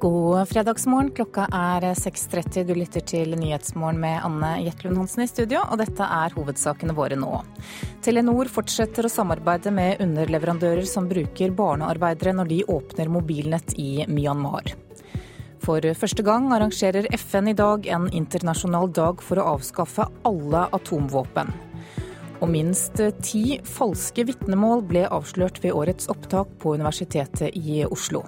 God fredagsmorgen. Klokka er 6.30. Du lytter til Nyhetsmorgen med Anne Jetlund Hansen i studio, og dette er hovedsakene våre nå. Telenor fortsetter å samarbeide med underleverandører som bruker barnearbeidere når de åpner mobilnett i Myanmar. For første gang arrangerer FN i dag en internasjonal dag for å avskaffe alle atomvåpen. Og minst ti falske vitnemål ble avslørt ved årets opptak på Universitetet i Oslo.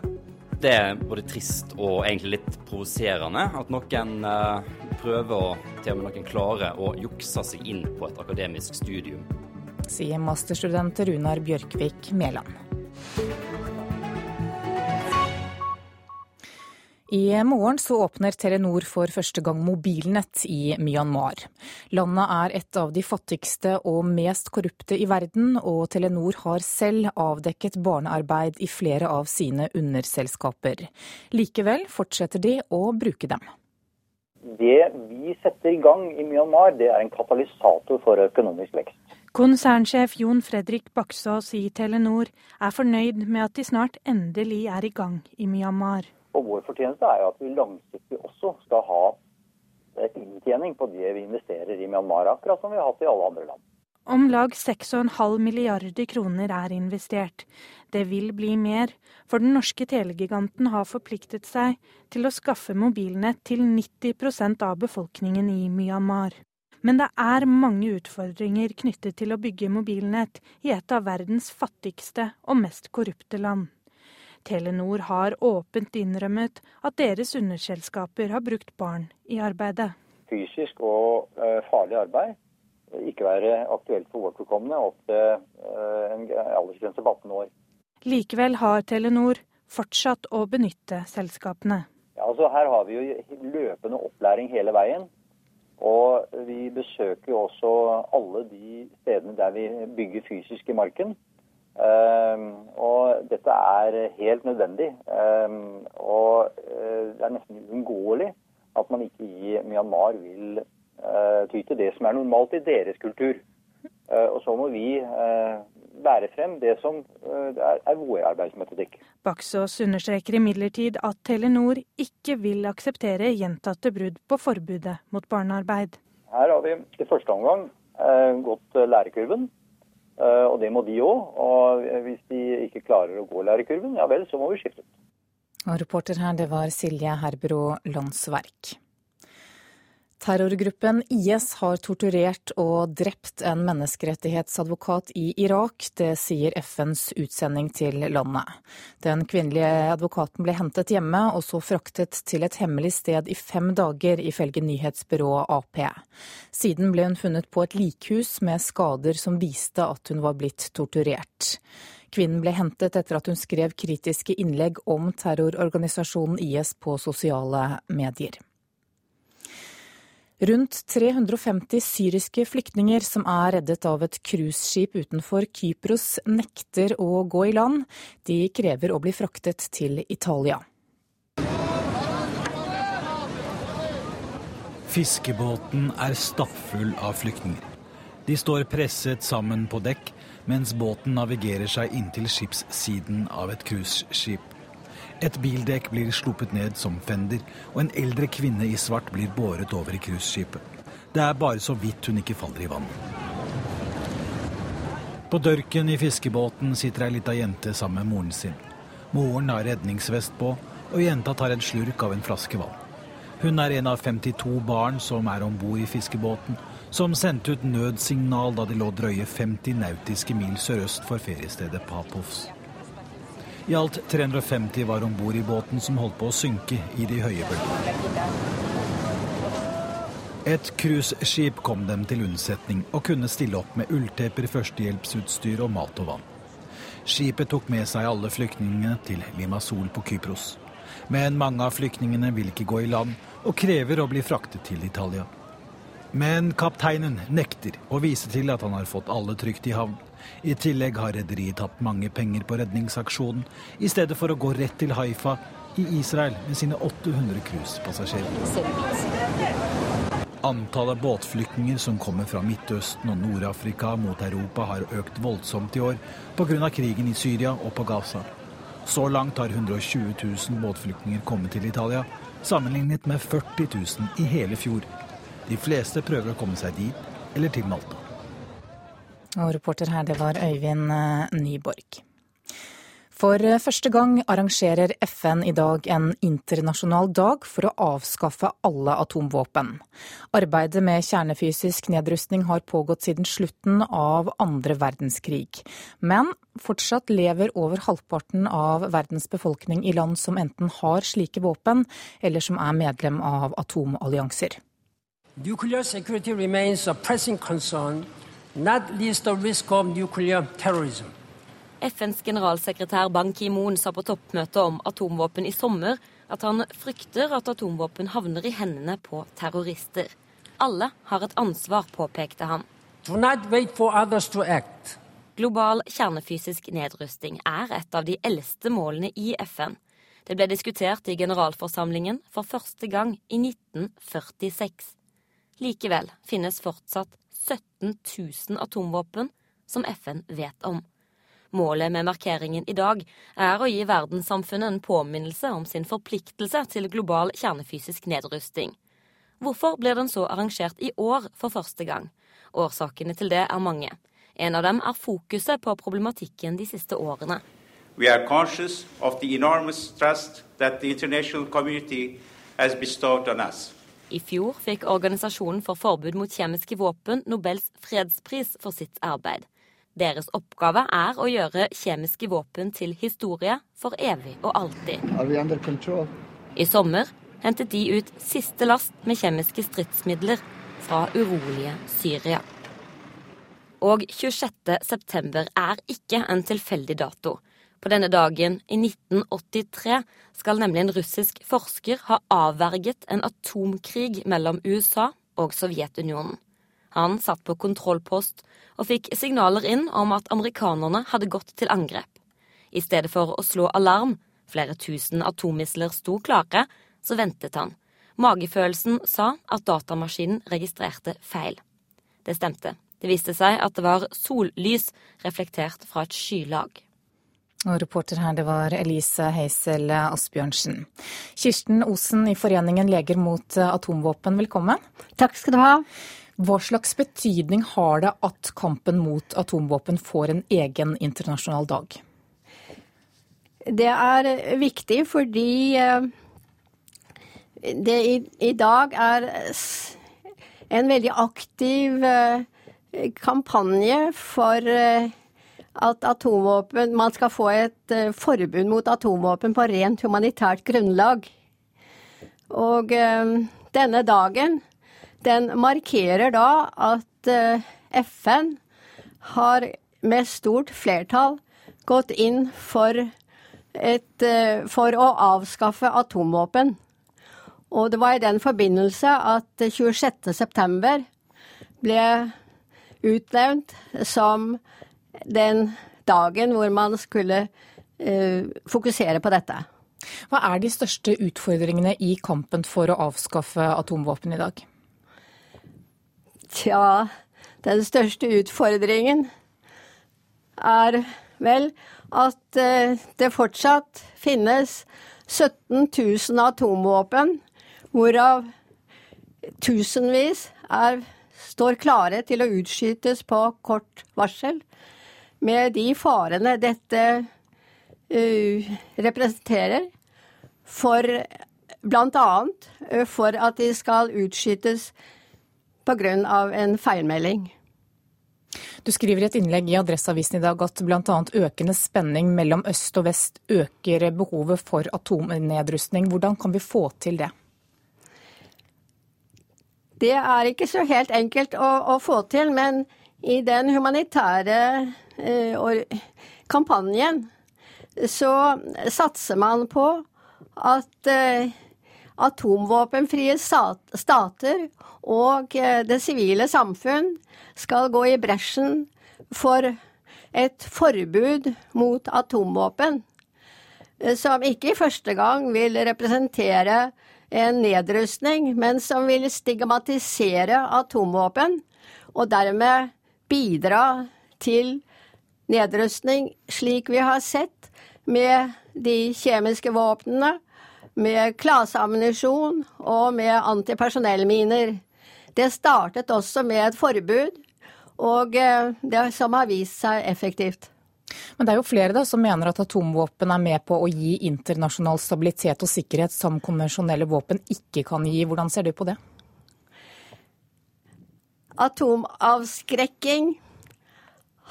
Det er både trist og egentlig litt provoserende at noen uh, prøver å til og med noen klarer, å jukse seg inn på et akademisk studium. Sier masterstudent Runar Bjørkvik Mæland. I morgen så åpner Telenor for første gang mobilnett i Myanmar. Landet er et av de fattigste og mest korrupte i verden, og Telenor har selv avdekket barnearbeid i flere av sine underselskaper. Likevel fortsetter de å bruke dem. Det vi setter i gang i Myanmar, det er en katalysator for økonomisk vekst. Konsernsjef Jon Fredrik Baksås i Telenor er fornøyd med at de snart endelig er i gang i Myanmar. Og vår fortjeneste er jo at vi langsiktig også skal ha inntjening på det vi investerer i Myanmar, akkurat som vi har hatt i alle andre land. Om lag 6,5 milliarder kroner er investert. Det vil bli mer, for den norske telegiganten har forpliktet seg til å skaffe mobilnett til 90% av befolkningen i Myanmar. Men det er mange utfordringer knyttet til å bygge mobilnett i et av verdens fattigste og mest korrupte land. Telenor har åpent innrømmet at deres underselskaper har brukt barn i arbeidet. Fysisk og uh, farlig arbeid ikke være aktuelt for vårt vedkommende opp til uh, en aldersgrense på 18 år. Likevel har Telenor fortsatt å benytte selskapene. Ja, altså Her har vi jo løpende opplæring hele veien. Og vi besøker jo også alle de stedene der vi bygger fysisk i marken. Ehm, og dette er helt nødvendig. Ehm, og eh, det er nesten uunngåelig at man ikke i Myanmar vil eh, ty til det som er normalt i deres kultur. Eh, og så må vi bære frem det som er vår arbeidsmetodikk. Baksås understreker imidlertid at Telenor ikke vil akseptere gjentatte brudd på forbudet mot barnearbeid. Her har vi i første omgang gått lærekurven. Eh, og det må de òg. Og hvis de ikke klarer å gå lærekurven, ja vel, så må vi skifte ut. Og reporter her, det var Silje Herbro Landsverk. Terrorgruppen IS har torturert og drept en menneskerettighetsadvokat i Irak. Det sier FNs utsending til landet. Den kvinnelige advokaten ble hentet hjemme og så fraktet til et hemmelig sted i fem dager, ifølge nyhetsbyrået Ap. Siden ble hun funnet på et likhus med skader som viste at hun var blitt torturert. Kvinnen ble hentet etter at hun skrev kritiske innlegg om terrororganisasjonen IS på sosiale medier. Rundt 350 syriske flyktninger som er reddet av et cruiseskip utenfor Kypros, nekter å gå i land. De krever å bli fraktet til Italia. Fiskebåten er stappfull av flyktninger. De står presset sammen på dekk, mens båten navigerer seg inntil skipssiden av et cruiseskip. Et bildekk blir sluppet ned som fender, og en eldre kvinne i svart blir båret over i cruiseskipet. Det er bare så vidt hun ikke faller i vann. På dørken i fiskebåten sitter ei lita jente sammen med moren sin. Moren har redningsvest på, og jenta tar en slurk av en flaske vann. Hun er en av 52 barn som er om bord i fiskebåten, som sendte ut nødsignal da de lå drøye 50 nautiske mil sørøst for feriestedet Papovs. I alt 350 var om bord i båten som holdt på å synke i de høye bølgene. Et cruiseskip kom dem til unnsetning og kunne stille opp med ulltepper, førstehjelpsutstyr og mat og vann. Skipet tok med seg alle flyktningene til Limassol på Kypros. Men mange av flyktningene vil ikke gå i land og krever å bli fraktet til Italia. Men kapteinen nekter å vise til at han har fått alle trygt i havn. I tillegg har rederiet tatt mange penger på redningsaksjonen, i stedet for å gå rett til Haifa i Israel med sine 800 cruisepassasjerer. Antallet båtflyktninger som kommer fra Midtøsten og Nord-Afrika mot Europa har økt voldsomt i år pga. krigen i Syria og på Gaza. Så langt har 120 000 båtflyktninger kommet til Italia, sammenlignet med 40 000 i hele fjor. De fleste prøver å komme seg dit eller til Malta. Og reporter her, det var Øyvind eh, Nyborg. For eh, første gang arrangerer FN i dag en internasjonal dag for å avskaffe alle atomvåpen. Arbeidet med kjernefysisk nedrustning har pågått siden slutten av andre verdenskrig. Men fortsatt lever over halvparten av verdens befolkning i land som enten har slike våpen, eller som er medlem av atomallianser. Nuclear security remains a pressing concern, not least the risk of nuclear terrorism. FNs generalsekretær Ban Ki-moon sa på toppmøtet om atomvåpen i sommer at han frykter at atomvåpen havner i hendene på terrorister. Alle har et ansvar, påpekte han. Global kjernefysisk nedrusting er et av de eldste målene i FN. Det ble diskutert i generalforsamlingen for første gang i 1946. Likevel finnes fortsatt 17 000 atomvåpen som FN vet om. Målet med markeringen i dag er å gi verdenssamfunnet en påminnelse om sin forpliktelse til global kjernefysisk nedrusting. Hvorfor blir den så arrangert i år for første gang? Årsakene til det er mange. En av dem er fokuset på problematikken de siste årene. We are conscious of the enormous trust that the international community has bestowed on us. I fjor fikk Organisasjonen for forbud mot kjemiske våpen Nobels fredspris for sitt arbeid. Deres oppgave er å gjøre kjemiske våpen til historie for evig og alltid. I sommer hentet de ut siste last med kjemiske stridsmidler fra urolige Syria. Og 26.9 er ikke en tilfeldig dato. På denne dagen i 1983 skal nemlig en russisk forsker ha avverget en atomkrig mellom USA og Sovjetunionen. Han satt på kontrollpost og fikk signaler inn om at amerikanerne hadde gått til angrep. I stedet for å slå alarm, flere tusen atommisler sto klare, så ventet han. Magefølelsen sa at datamaskinen registrerte feil. Det stemte. Det viste seg at det var sollys reflektert fra et skylag. Og reporter her, det var Elise Heisel Asbjørnsen. Kirsten Osen i Foreningen Leger mot atomvåpen, velkommen. Takk skal du ha. Hva slags betydning har det at kampen mot atomvåpen får en egen internasjonal dag? Det er viktig fordi eh, det i, i dag er en veldig aktiv eh, kampanje for eh, at atomvåpen Man skal få et forbud mot atomvåpen på rent humanitært grunnlag. Og denne dagen den markerer da at eh, FN har med stort flertall gått inn for, et, eh, for å avskaffe atomvåpen. Og det var i den forbindelse at 26.9 ble utnevnt som den dagen hvor man skulle uh, fokusere på dette. Hva er de største utfordringene i kampen for å avskaffe atomvåpen i dag? Tja, den største utfordringen er vel at eh, det fortsatt finnes 17 000 atomvåpen, hvorav tusenvis er, står klare til å utskytes på kort varsel, med de farene dette uh, representerer for bl.a. Uh, for at de skal utskytes pga. en feilmelding. Du skriver i et innlegg i Adresseavisen i dag at bl.a. økende spenning mellom øst og vest øker behovet for atomnedrustning. Hvordan kan vi få til det? Det er ikke så helt enkelt å, å få til, men i den humanitære kampanjen så satser man på at eh, atomvåpenfrie stater og eh, det sivile samfunn skal gå i bresjen for et forbud mot atomvåpen, eh, som ikke i første gang vil representere en nedrustning, men som vil stigmatisere atomvåpen, og dermed bidra til nedrustning, slik vi har sett med de kjemiske våpnene, med klaseammunisjon og med antipersonellminer. Det startet også med et forbud, og eh, det som har vist seg effektivt. Men det er jo flere da, som mener at atomvåpen er med på å gi internasjonal stabilitet og sikkerhet som konvensjonelle våpen ikke kan gi. Hvordan ser du på det? Atomavskrekking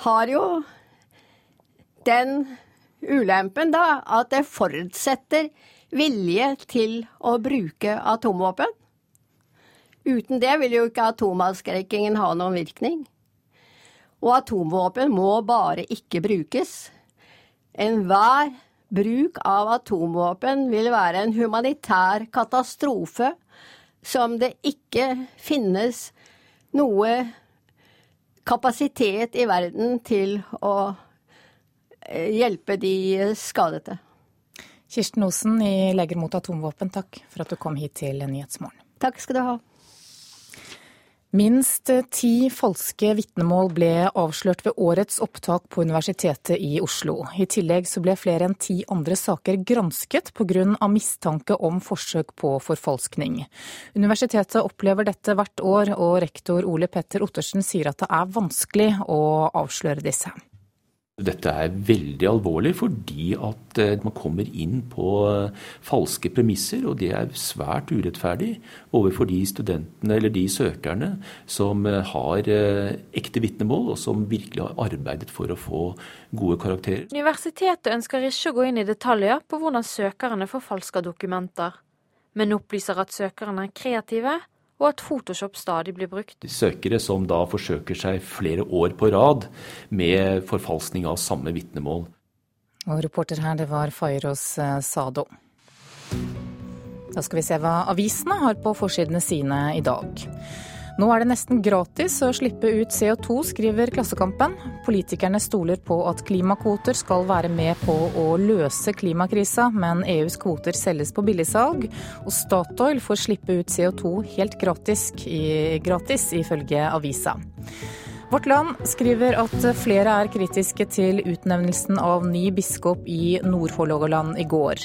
har jo den ulempen da at det forutsetter vilje til å bruke atomvåpen. Uten det vil jo ikke atomavskrekkingen ha noen virkning. Og atomvåpen må bare ikke brukes. Enhver bruk av atomvåpen vil være en humanitær katastrofe som det ikke finnes noe kapasitet i verden til å eh, hjelpe de skadete. Kirsten Osen i Leger mot atomvåpen, takk for at du kom hit til Nyhetsmorgen. Takk skal du ha. Minst ti falske vitnemål ble avslørt ved årets opptak på Universitetet i Oslo. I tillegg så ble flere enn ti andre saker gransket pga. mistanke om forsøk på forfalskning. Universitetet opplever dette hvert år, og rektor Ole Petter Ottersen sier at det er vanskelig å avsløre disse. Dette er veldig alvorlig fordi at eh, man kommer inn på eh, falske premisser, og det er svært urettferdig overfor de studentene eller de søkerne som eh, har ekte vitnemål, og som virkelig har arbeidet for å få gode karakterer. Universitetet ønsker ikke å gå inn i detaljer på hvordan søkerne forfalsker dokumenter, men opplyser at søkerne er kreative og at Photoshop stadig blir brukt. Søkere som da forsøker seg flere år på rad med forfalskning av samme vitnemål. Og reporter her, det var Fairos eh, Sado. Da skal vi se hva avisene har på forsidene sine i dag. Nå er det nesten gratis å slippe ut CO2, skriver Klassekampen. Politikerne stoler på at klimakvoter skal være med på å løse klimakrisa, men EUs kvoter selges på billigsalg, og Statoil får slippe ut CO2 helt gratis, gratis ifølge avisa. Vårt Land skriver at flere er kritiske til utnevnelsen av ny biskop i Nord-Hålogaland i går.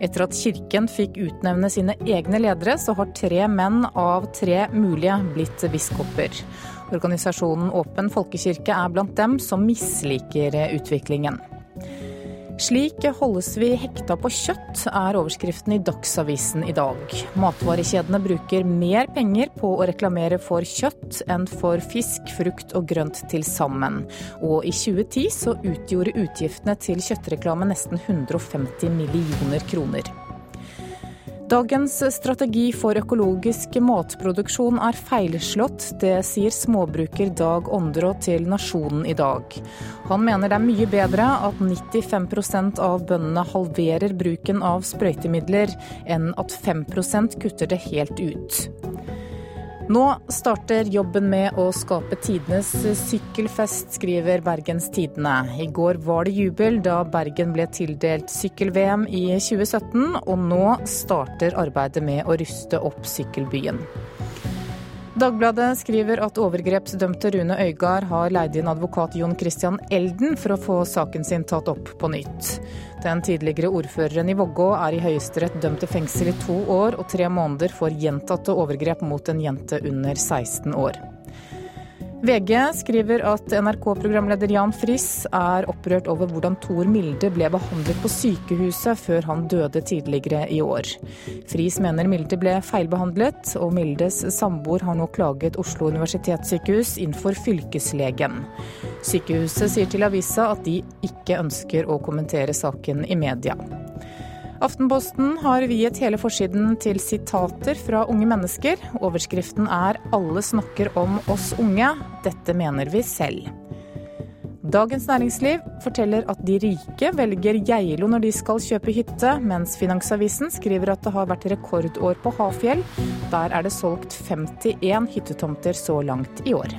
Etter at kirken fikk utnevne sine egne ledere, så har tre menn av tre mulige blitt biskoper. Organisasjonen Åpen folkekirke er blant dem som misliker utviklingen. Slik holdes vi hekta på kjøtt, er overskriften i Dagsavisen i dag. Matvarekjedene bruker mer penger på å reklamere for kjøtt enn for fisk, frukt og grønt til sammen. Og i 2010 så utgjorde utgiftene til kjøttreklame nesten 150 millioner kroner. Dagens strategi for økologisk matproduksjon er feilslått. Det sier småbruker Dag Åndrå til Nasjonen i dag. Han mener det er mye bedre at 95% av bøndene halverer bruken av sprøytemidler, enn at 5% kutter det helt ut. Nå starter jobben med å skape tidenes sykkelfest, skriver Bergens Tidende. I går var det jubel da Bergen ble tildelt sykkel-VM i 2017, og nå starter arbeidet med å ruste opp sykkelbyen. Dagbladet skriver at overgrepsdømte Rune Øygard har leid inn advokat Jon Christian Elden for å få saken sin tatt opp på nytt. Den tidligere ordføreren i Vågå er i Høyesterett dømt til fengsel i to år og tre måneder for gjentatte overgrep mot en jente under 16 år. VG skriver at NRK-programleder Jan Friis er opprørt over hvordan Tor Milde ble behandlet på sykehuset før han døde tidligere i år. Friis mener Milde ble feilbehandlet, og Mildes samboer har nå klaget Oslo universitetssykehus innenfor fylkeslegen. Sykehuset sier til avisa at de ikke ønsker å kommentere saken i media. Aftenposten har viet hele forsiden til sitater fra unge mennesker. Overskriften er 'Alle snakker om oss unge. Dette mener vi selv'. Dagens Næringsliv forteller at de rike velger Geilo når de skal kjøpe hytte, mens Finansavisen skriver at det har vært rekordår på Hafjell. Der er det solgt 51 hyttetomter så langt i år.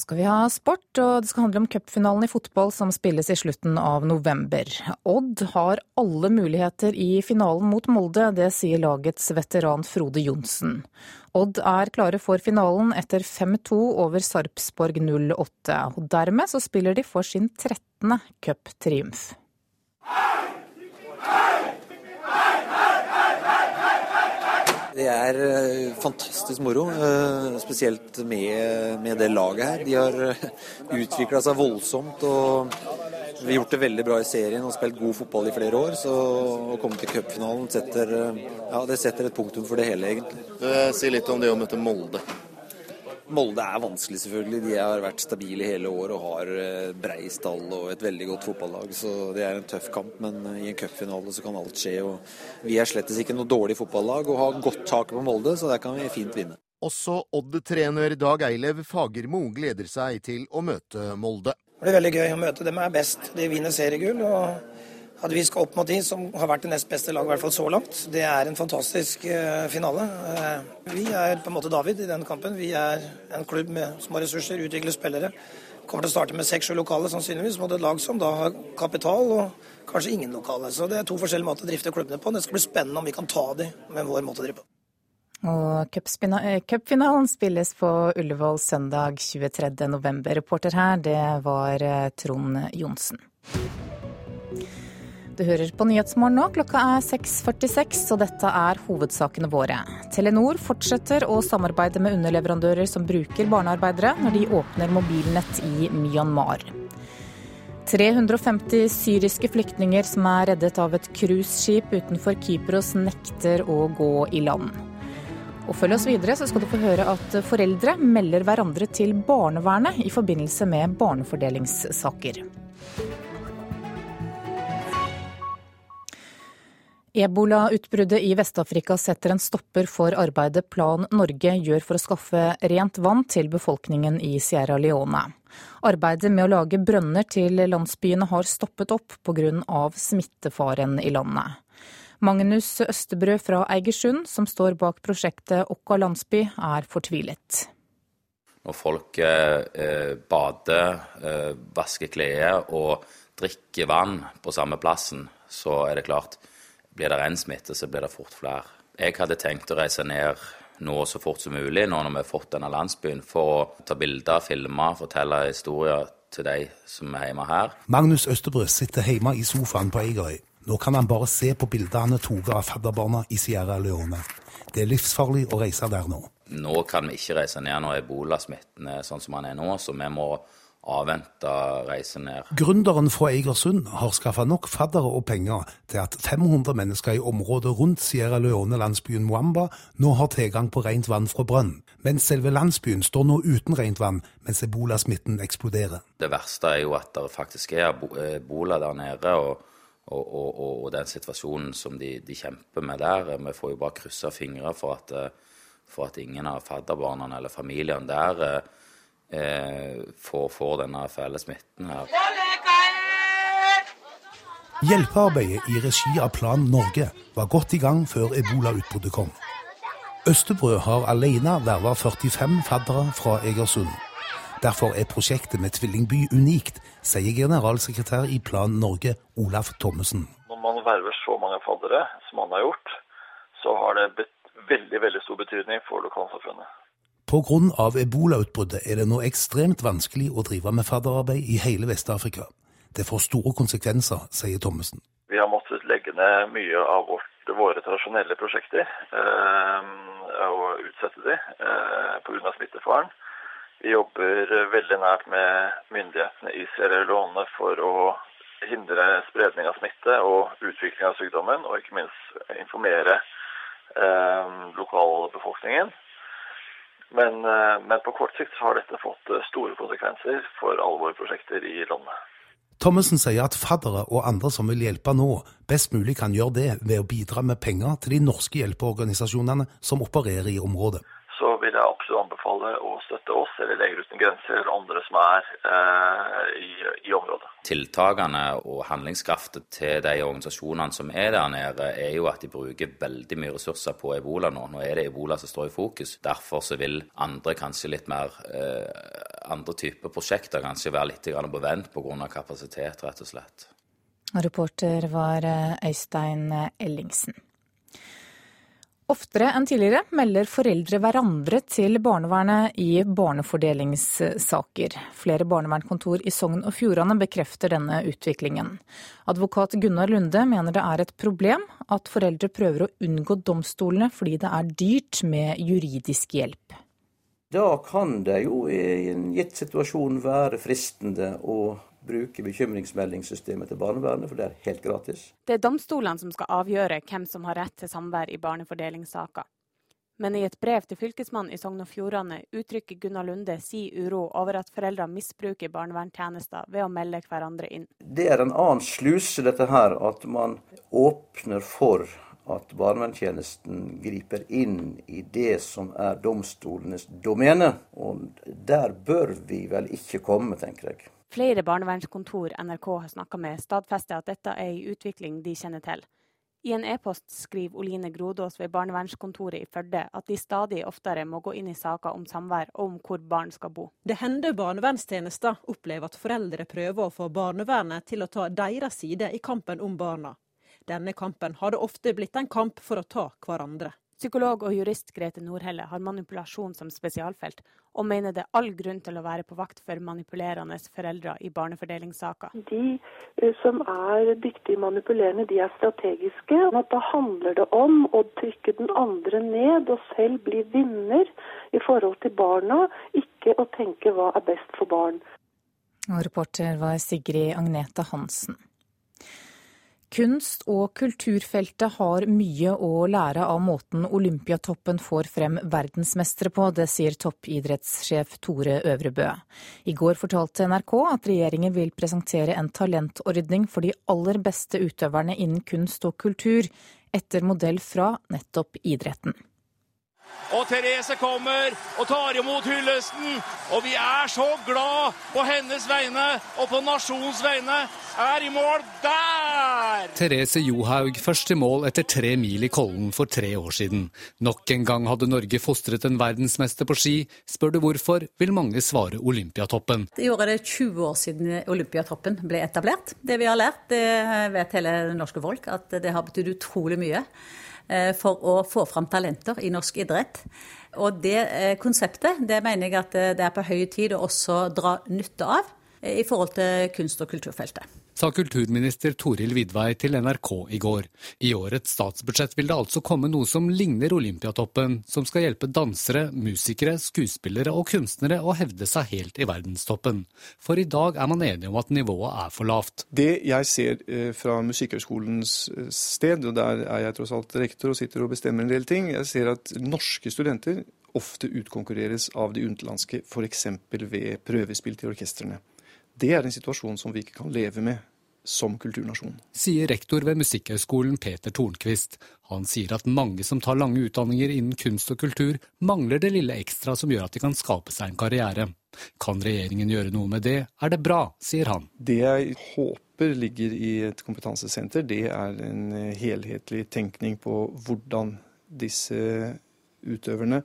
Skal vi ha sport, og det skal handle om cupfinalen i fotball som spilles i slutten av november. Odd har alle muligheter i finalen mot Molde, det sier lagets veteran Frode Johnsen. Odd er klare for finalen etter 5-2 over Sarpsborg 08, og dermed så spiller de for sin 13. cuptriumf. Det er eh, fantastisk moro, eh, spesielt med, med det laget her. De har eh, utvikla seg voldsomt. og Vi har gjort det veldig bra i serien og spilt god fotball i flere år. Så å komme til cupfinalen setter, ja, setter et punktum for det hele, egentlig. Si litt om det å møte Molde. Molde er vanskelig, selvfølgelig. De har vært stabile hele år og har eh, brei stall og et veldig godt fotballag. Så det er en tøff kamp, men eh, i en cupfinale så kan alt skje. Og vi er slettes ikke noe dårlig fotballag og har godt tak på Molde, så der kan vi fint vinne. Også Odd-trener Dag Eilev Fagermo gleder seg til å møte Molde. Det blir veldig gøy å møte dem er best. De vinner seriegull. og at vi skal opp mot de som har vært det nest beste laget, i hvert fall så langt, det er en fantastisk uh, finale. Uh, vi er på en måte David i den kampen. Vi er en klubb med små ressurser, utvikler spillere. Kommer til å starte med seks-sju lokale sannsynligvis mot et lag som da har kapital og kanskje ingen lokale. Så det er to forskjellige måter å drifte klubbene på. Det skal bli spennende om vi kan ta de med vår måte å drive på. Og eh, cupfinalen spilles på Ullevål søndag 23.11. Reporter her, det var Trond Johnsen. Du hører på Nyhetsmorgen nå. Klokka er 6.46, og dette er hovedsakene våre. Telenor fortsetter å samarbeide med underleverandører som bruker barnearbeidere, når de åpner mobilnett i Myanmar. 350 syriske flyktninger som er reddet av et cruiseskip utenfor Kypros, nekter å gå i land. Og følg oss videre, så skal du få høre at foreldre melder hverandre til barnevernet i forbindelse med barnefordelingssaker. Ebolautbruddet i Vest-Afrika setter en stopper for arbeidet Plan Norge gjør for å skaffe rent vann til befolkningen i Sierra Leone. Arbeidet med å lage brønner til landsbyene har stoppet opp pga. smittefaren i landet. Magnus Østebrød fra Eigersund, som står bak prosjektet Okka landsby, er fortvilet. Når folk eh, bader, eh, vasker klær og drikker vann på samme plassen, så er det klart blir det én smitte, så blir det fort flere. Jeg hadde tenkt å reise ned nå så fort som mulig, nå når vi har fått denne landsbyen, for å ta bilder, filme, fortelle historier til de som er hjemme her. Magnus Østerbø sitter hjemme i sofaen på Eigerøy. Nå kan han bare se på bildene tatt av fadderbarna i Sierra Leone. Det er livsfarlig å reise der nå. Nå kan vi ikke reise ned når ebolasmitten er sånn som den er nå, så vi må avvente reisen ned. Gründeren fra Eigersund har skaffa nok faddere og penger til at 500 mennesker i området rundt Sierra Leone-landsbyen Mwamba nå har tilgang på rent vann fra brønn. Men selve landsbyen står nå uten rent vann mens ebolasmitten eksploderer. Det verste er jo at det faktisk er ebola der nede. og og, og, og, den situasjonen som de, de, kjemper med der. Vi får jo bare krysse fingre for at, for at ingen av fadderbarna eller familiene der eh, får, får denne fæle smitten her. Hjelpearbeidet i regi av Plan Norge var godt i gang før ebolautbruddet kom. Østebrød har alene verva 45 faddere fra Egersund. Derfor er prosjektet med tvillingby unikt, sier generalsekretær i Plan Norge, Olaf Thommessen. Når man verver så mange faddere som man har gjort, så har det veldig, veldig stor betydning for lokalsamfunnet. Pga. ebolautbruddet er det nå ekstremt vanskelig å drive med fadderarbeid i hele Vest-Afrika. Det får store konsekvenser, sier Thommessen. Vi har måttet legge ned mye av vårt, våre tradisjonelle prosjekter øh, og utsette de øh, pga. smittefaren. Vi jobber veldig nært med myndighetene i Sierra Leone for å hindre spredning av smitte og utvikling av sykdommen, og ikke minst informere øh, lokalbefolkningen. Men, eh, men, på kort sikt har dette fått eh, store konsekvenser for alle våre prosjekter i landet. Thommessen sier at faddere og andre som vil hjelpe nå, best mulig kan gjøre det ved å bidra med penger til de norske hjelpeorganisasjonene som opererer i området vil jeg absolutt anbefale å støtte oss eller Leger uten grenser eller andre som er eh, i, i, området. Tiltakene og handlingskraften til de organisasjonene som er der nede, er jo at de bruker veldig mye ressurser på ebola nå. Nå er det ebola som står i fokus. Derfor så vil andre kanskje litt mer eh, andre typer prosjekter kanskje være litt på vent pga. kapasitet, rett og slett. Reporter var eh, Øystein Ellingsen. Oftere enn tidligere melder foreldre hverandre til barnevernet i barnefordelingssaker. Flere barnevernkontor i Sogn og Fjordane bekrefter denne utviklingen. Advokat Gunnar Lunde mener det er et problem at foreldre prøver å unngå domstolene fordi det er dyrt med juridisk hjelp. Da kan det jo i en gitt situasjon være fristende å bruke bekymringsmeldingssystemet til barnevernet, for det er helt gratis. Det er domstolene som skal avgjøre hvem som har rett til samvær i barnefordelingssaker. Men i et brev til Fylkesmannen i Sogn og Fjordane uttrykker Gunnar Lunde si uro over at foreldre misbruker barnevernstjenester ved å melde hverandre inn. Det er en annen sluse, dette her, at man åpner for at barnevernstjenesten griper inn i det som er domstolenes domene. Og der bør vi vel ikke komme, tenker jeg. Flere barnevernskontor NRK har snakka med, stadfester at dette er en utvikling de kjenner til. I en e-post skriver Oline Grodås ved barnevernskontoret i Førde at de stadig oftere må gå inn i saker om samvær og om hvor barn skal bo. Det hender barnevernstjenester opplever at foreldre prøver å få barnevernet til å ta deres side i kampen om barna. Denne kampen har det ofte blitt en kamp for å ta hverandre. Psykolog og jurist Grete Nordhelle har manipulasjon som spesialfelt, og mener det er all grunn til å være på vakt for manipulerende foreldre i barnefordelingssaker. De eh, som er dyktige manipulerende, de er strategiske. Da handler det om å trykke den andre ned og selv bli vinner i forhold til barna, ikke å tenke hva er best for barn. Og reporter var Sigrid Agnete Hansen. Kunst- og kulturfeltet har mye å lære av måten Olympiatoppen får frem verdensmestere på, det sier toppidrettssjef Tore Øvrebø. I går fortalte NRK at regjeringen vil presentere en talentordning for de aller beste utøverne innen kunst og kultur, etter modell fra nettopp idretten. Og Therese kommer og tar imot hyllesten. Og vi er så glad på hennes vegne og på nasjonens vegne. Er i mål der! Therese Johaug først i mål etter tre mil i Kollen for tre år siden. Nok en gang hadde Norge fostret en verdensmester på ski. Spør du hvorfor, vil mange svare Olympiatoppen. I år er det 20 år siden Olympiatoppen ble etablert. Det vi har lært, det vet hele det norske folk, at det har betydd utrolig mye. Eh, for å få fram talenter i norsk idrett. Og det eh, konseptet det mener jeg at eh, det er på høy tid å også dra nytte av i forhold til kunst- og kulturfeltet sa kulturminister Toril Vidvei til NRK i går. I årets statsbudsjett vil det altså komme noe som ligner Olympiatoppen, som skal hjelpe dansere, musikere, skuespillere og kunstnere å hevde seg helt i verdenstoppen. For i dag er man enige om at nivået er for lavt. Det jeg ser eh, fra Musikkhøgskolens eh, sted, og der er jeg tross alt rektor og sitter og bestemmer en del ting, jeg ser at norske studenter ofte utkonkurreres av de utenlandske, f.eks. ved prøvespill til orkestrene. Det er en situasjon som vi ikke kan leve med som kulturnasjon. Sier rektor ved Musikkhøgskolen Peter Tornquist. Han sier at mange som tar lange utdanninger innen kunst og kultur, mangler det lille ekstra som gjør at de kan skape seg en karriere. Kan regjeringen gjøre noe med det, er det bra, sier han. Det jeg håper ligger i et kompetansesenter, det er en helhetlig tenkning på hvordan disse utøverne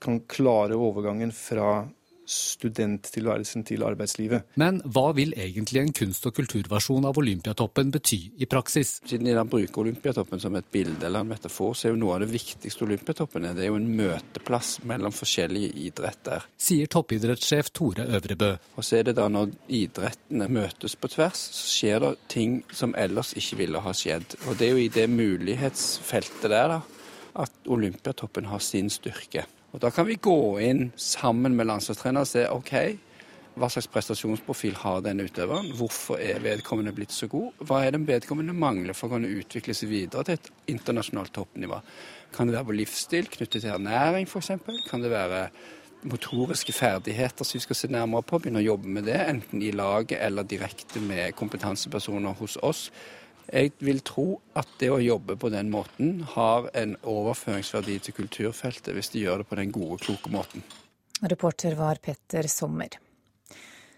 kan klare overgangen fra studenttilværelsen til arbeidslivet. Men hva vil egentlig en kunst- og kulturversjon av Olympiatoppen bety i praksis? Siden de bruker Olympiatoppen som et bilde eller en metafor, så er jo noe av det viktigste Olympiatoppen er, det er jo en møteplass mellom forskjellige idretter. Sier toppidrettssjef Tore Øvrebø. Og så er det da når idrettene møtes på tvers, så skjer det ting som ellers ikke ville ha skjedd. Og det er jo i det mulighetsfeltet der da, at Olympiatoppen har sin styrke. Og Da kan vi gå inn sammen med landslagstrener og se OK, hva slags prestasjonsprofil har denne utøveren? Hvorfor er vedkommende blitt så god? Hva er det vedkommende mangler for å kunne utvikle seg videre til et internasjonalt toppnivå? Kan det være på livsstil knyttet til ernæring f.eks.? Kan det være motoriske ferdigheter som vi skal se nærmere på? Begynne å jobbe med det, enten i laget eller direkte med kompetansepersoner hos oss. Jeg vil tro at det å jobbe på den måten har en overføringsverdi til kulturfeltet, hvis de gjør det på den gode, kloke måten. Reporter var Petter Sommer.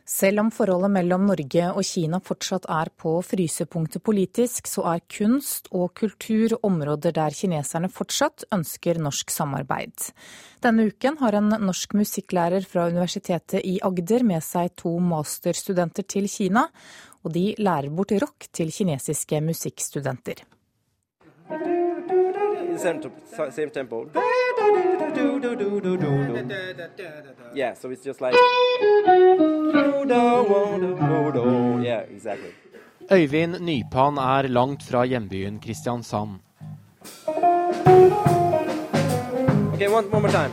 Selv om forholdet mellom Norge og Kina fortsatt er på frysepunktet politisk, så er kunst og kultur områder der kineserne fortsatt ønsker norsk samarbeid. Denne uken har en norsk musikklærer fra Universitetet i Agder med seg to masterstudenter til Kina, og de lærer bort rock til kinesiske musikkstudenter. Same tempo. Yeah, so it's just like yeah, exactly. Øyvind Nypan er langt fra hjembyen Kristiansand. Okay, one, one more time.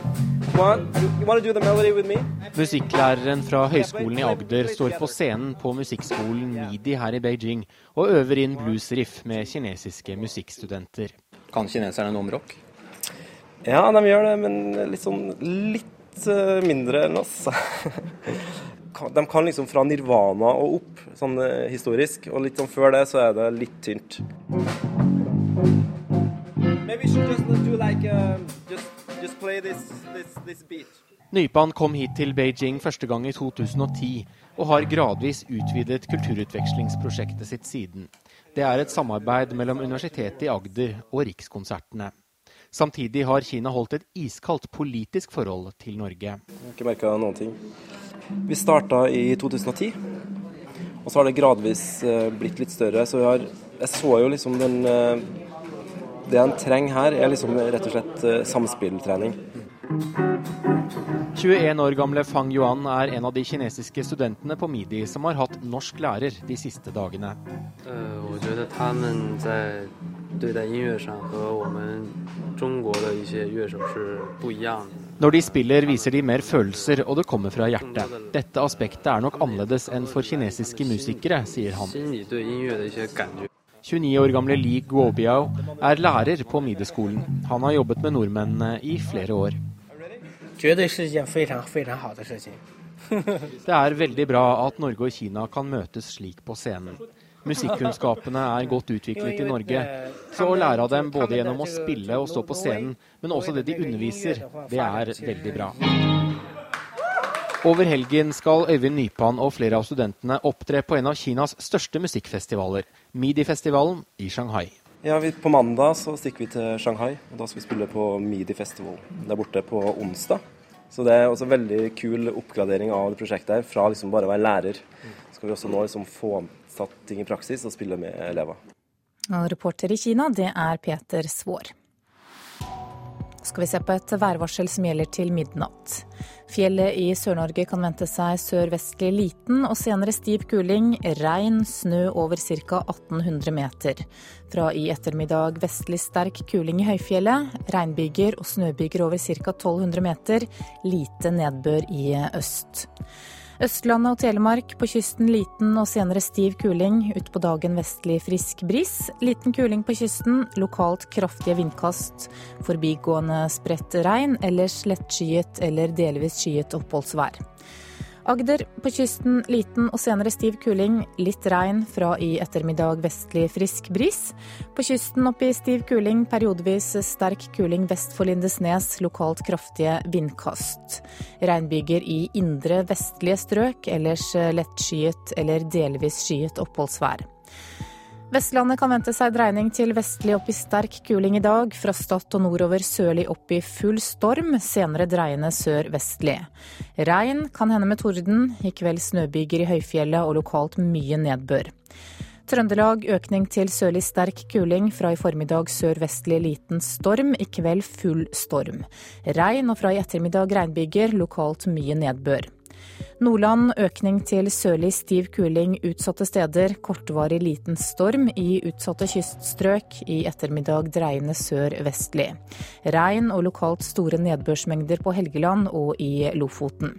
One, you want to do the melody with me? Musikklæreren fra Høgskolen i Agder står på scenen på musikkskolen MIDI her i Beijing og øver inn bluesriff med kinesiske musikkstudenter. Kan kineserne noe om rock? Ja, de gjør det, men litt sånn litt eh, mindre enn oss. de kan liksom fra nirvana og opp, sånn eh, historisk. Og litt sånn før det så er det litt tynt. Nypan kom hit til Beijing første gang i 2010, og har gradvis utvidet kulturutvekslingsprosjektet sitt siden. Det er et samarbeid mellom Universitetet i Agder og Rikskonsertene. Samtidig har Kina holdt et iskaldt politisk forhold til Norge. Jeg har ikke merka noen ting. Vi starta i 2010, og så har det gradvis eh, blitt litt større. Så har, jeg så jo liksom den eh, Det en trenger her, er liksom rett og slett eh, samspilltrening. 21 år gamle Fang Yuan er en av de kinesiske studentene på Midi som har hatt norsk lærer de siste dagene. Når de spiller, viser de mer følelser, og det kommer fra hjertet. Dette aspektet er nok annerledes enn for kinesiske musikere, sier han. 29 år gamle Li Guobiao er lærer på Midi-skolen. Han har jobbet med nordmennene i flere år. Det er veldig bra at Norge og Kina kan møtes slik på scenen. Musikkunnskapene er godt utviklet i Norge, så å lære av dem både gjennom å spille og stå på scenen, men også det de underviser, det er veldig bra. Over helgen skal Øyvind Nypan og flere av studentene opptre på en av Kinas største musikkfestivaler, Midi-festivalen i Shanghai. Ja, vi, På mandag så stikker vi til Shanghai, og da skal vi spille på Midi-festival der borte på onsdag. Så det er også en veldig kul oppgradering av det prosjektet her, fra liksom bare å være lærer. Så skal vi også nå liksom få satt ting i praksis og spille med elever. Og reporter i Kina, det er Peter Svår. Skal vi se på et værvarsel som gjelder til midnatt. Fjellet i Sør-Norge kan vente seg sørvestlig liten og senere stiv kuling. Regn, snø over ca. 1800 meter. Fra i ettermiddag vestlig sterk kuling i høyfjellet. Regnbyger og snøbyger over ca. 1200 meter. Lite nedbør i øst. Østlandet og Telemark på kysten liten og senere stiv kuling. Utpå dagen vestlig frisk bris. Liten kuling på kysten, lokalt kraftige vindkast. Forbigående spredt regn, ellers lettskyet eller delvis skyet oppholdsvær. Agder på kysten liten og senere stiv kuling. Litt regn, fra i ettermiddag vestlig frisk bris. På kysten opp i stiv kuling, periodevis sterk kuling vest for Lindesnes. Lokalt kraftige vindkast. Regnbyger i indre vestlige strøk, ellers lettskyet eller delvis skyet oppholdsvær. Vestlandet kan vente seg dreining til vestlig opp i sterk kuling i dag. Fra Stad og nordover sørlig opp i full storm, senere dreiende sør-vestlig. Regn kan hende med torden. I kveld snøbyger i høyfjellet og lokalt mye nedbør. Trøndelag økning til sørlig sterk kuling. Fra i formiddag sørvestlig liten storm. I kveld full storm. Regn og fra i ettermiddag regnbyger, lokalt mye nedbør. Nordland økning til sørlig stiv kuling utsatte steder. Kortvarig liten storm i utsatte kyststrøk. I ettermiddag dreiende sør-vestlig. Regn og lokalt store nedbørsmengder på Helgeland og i Lofoten.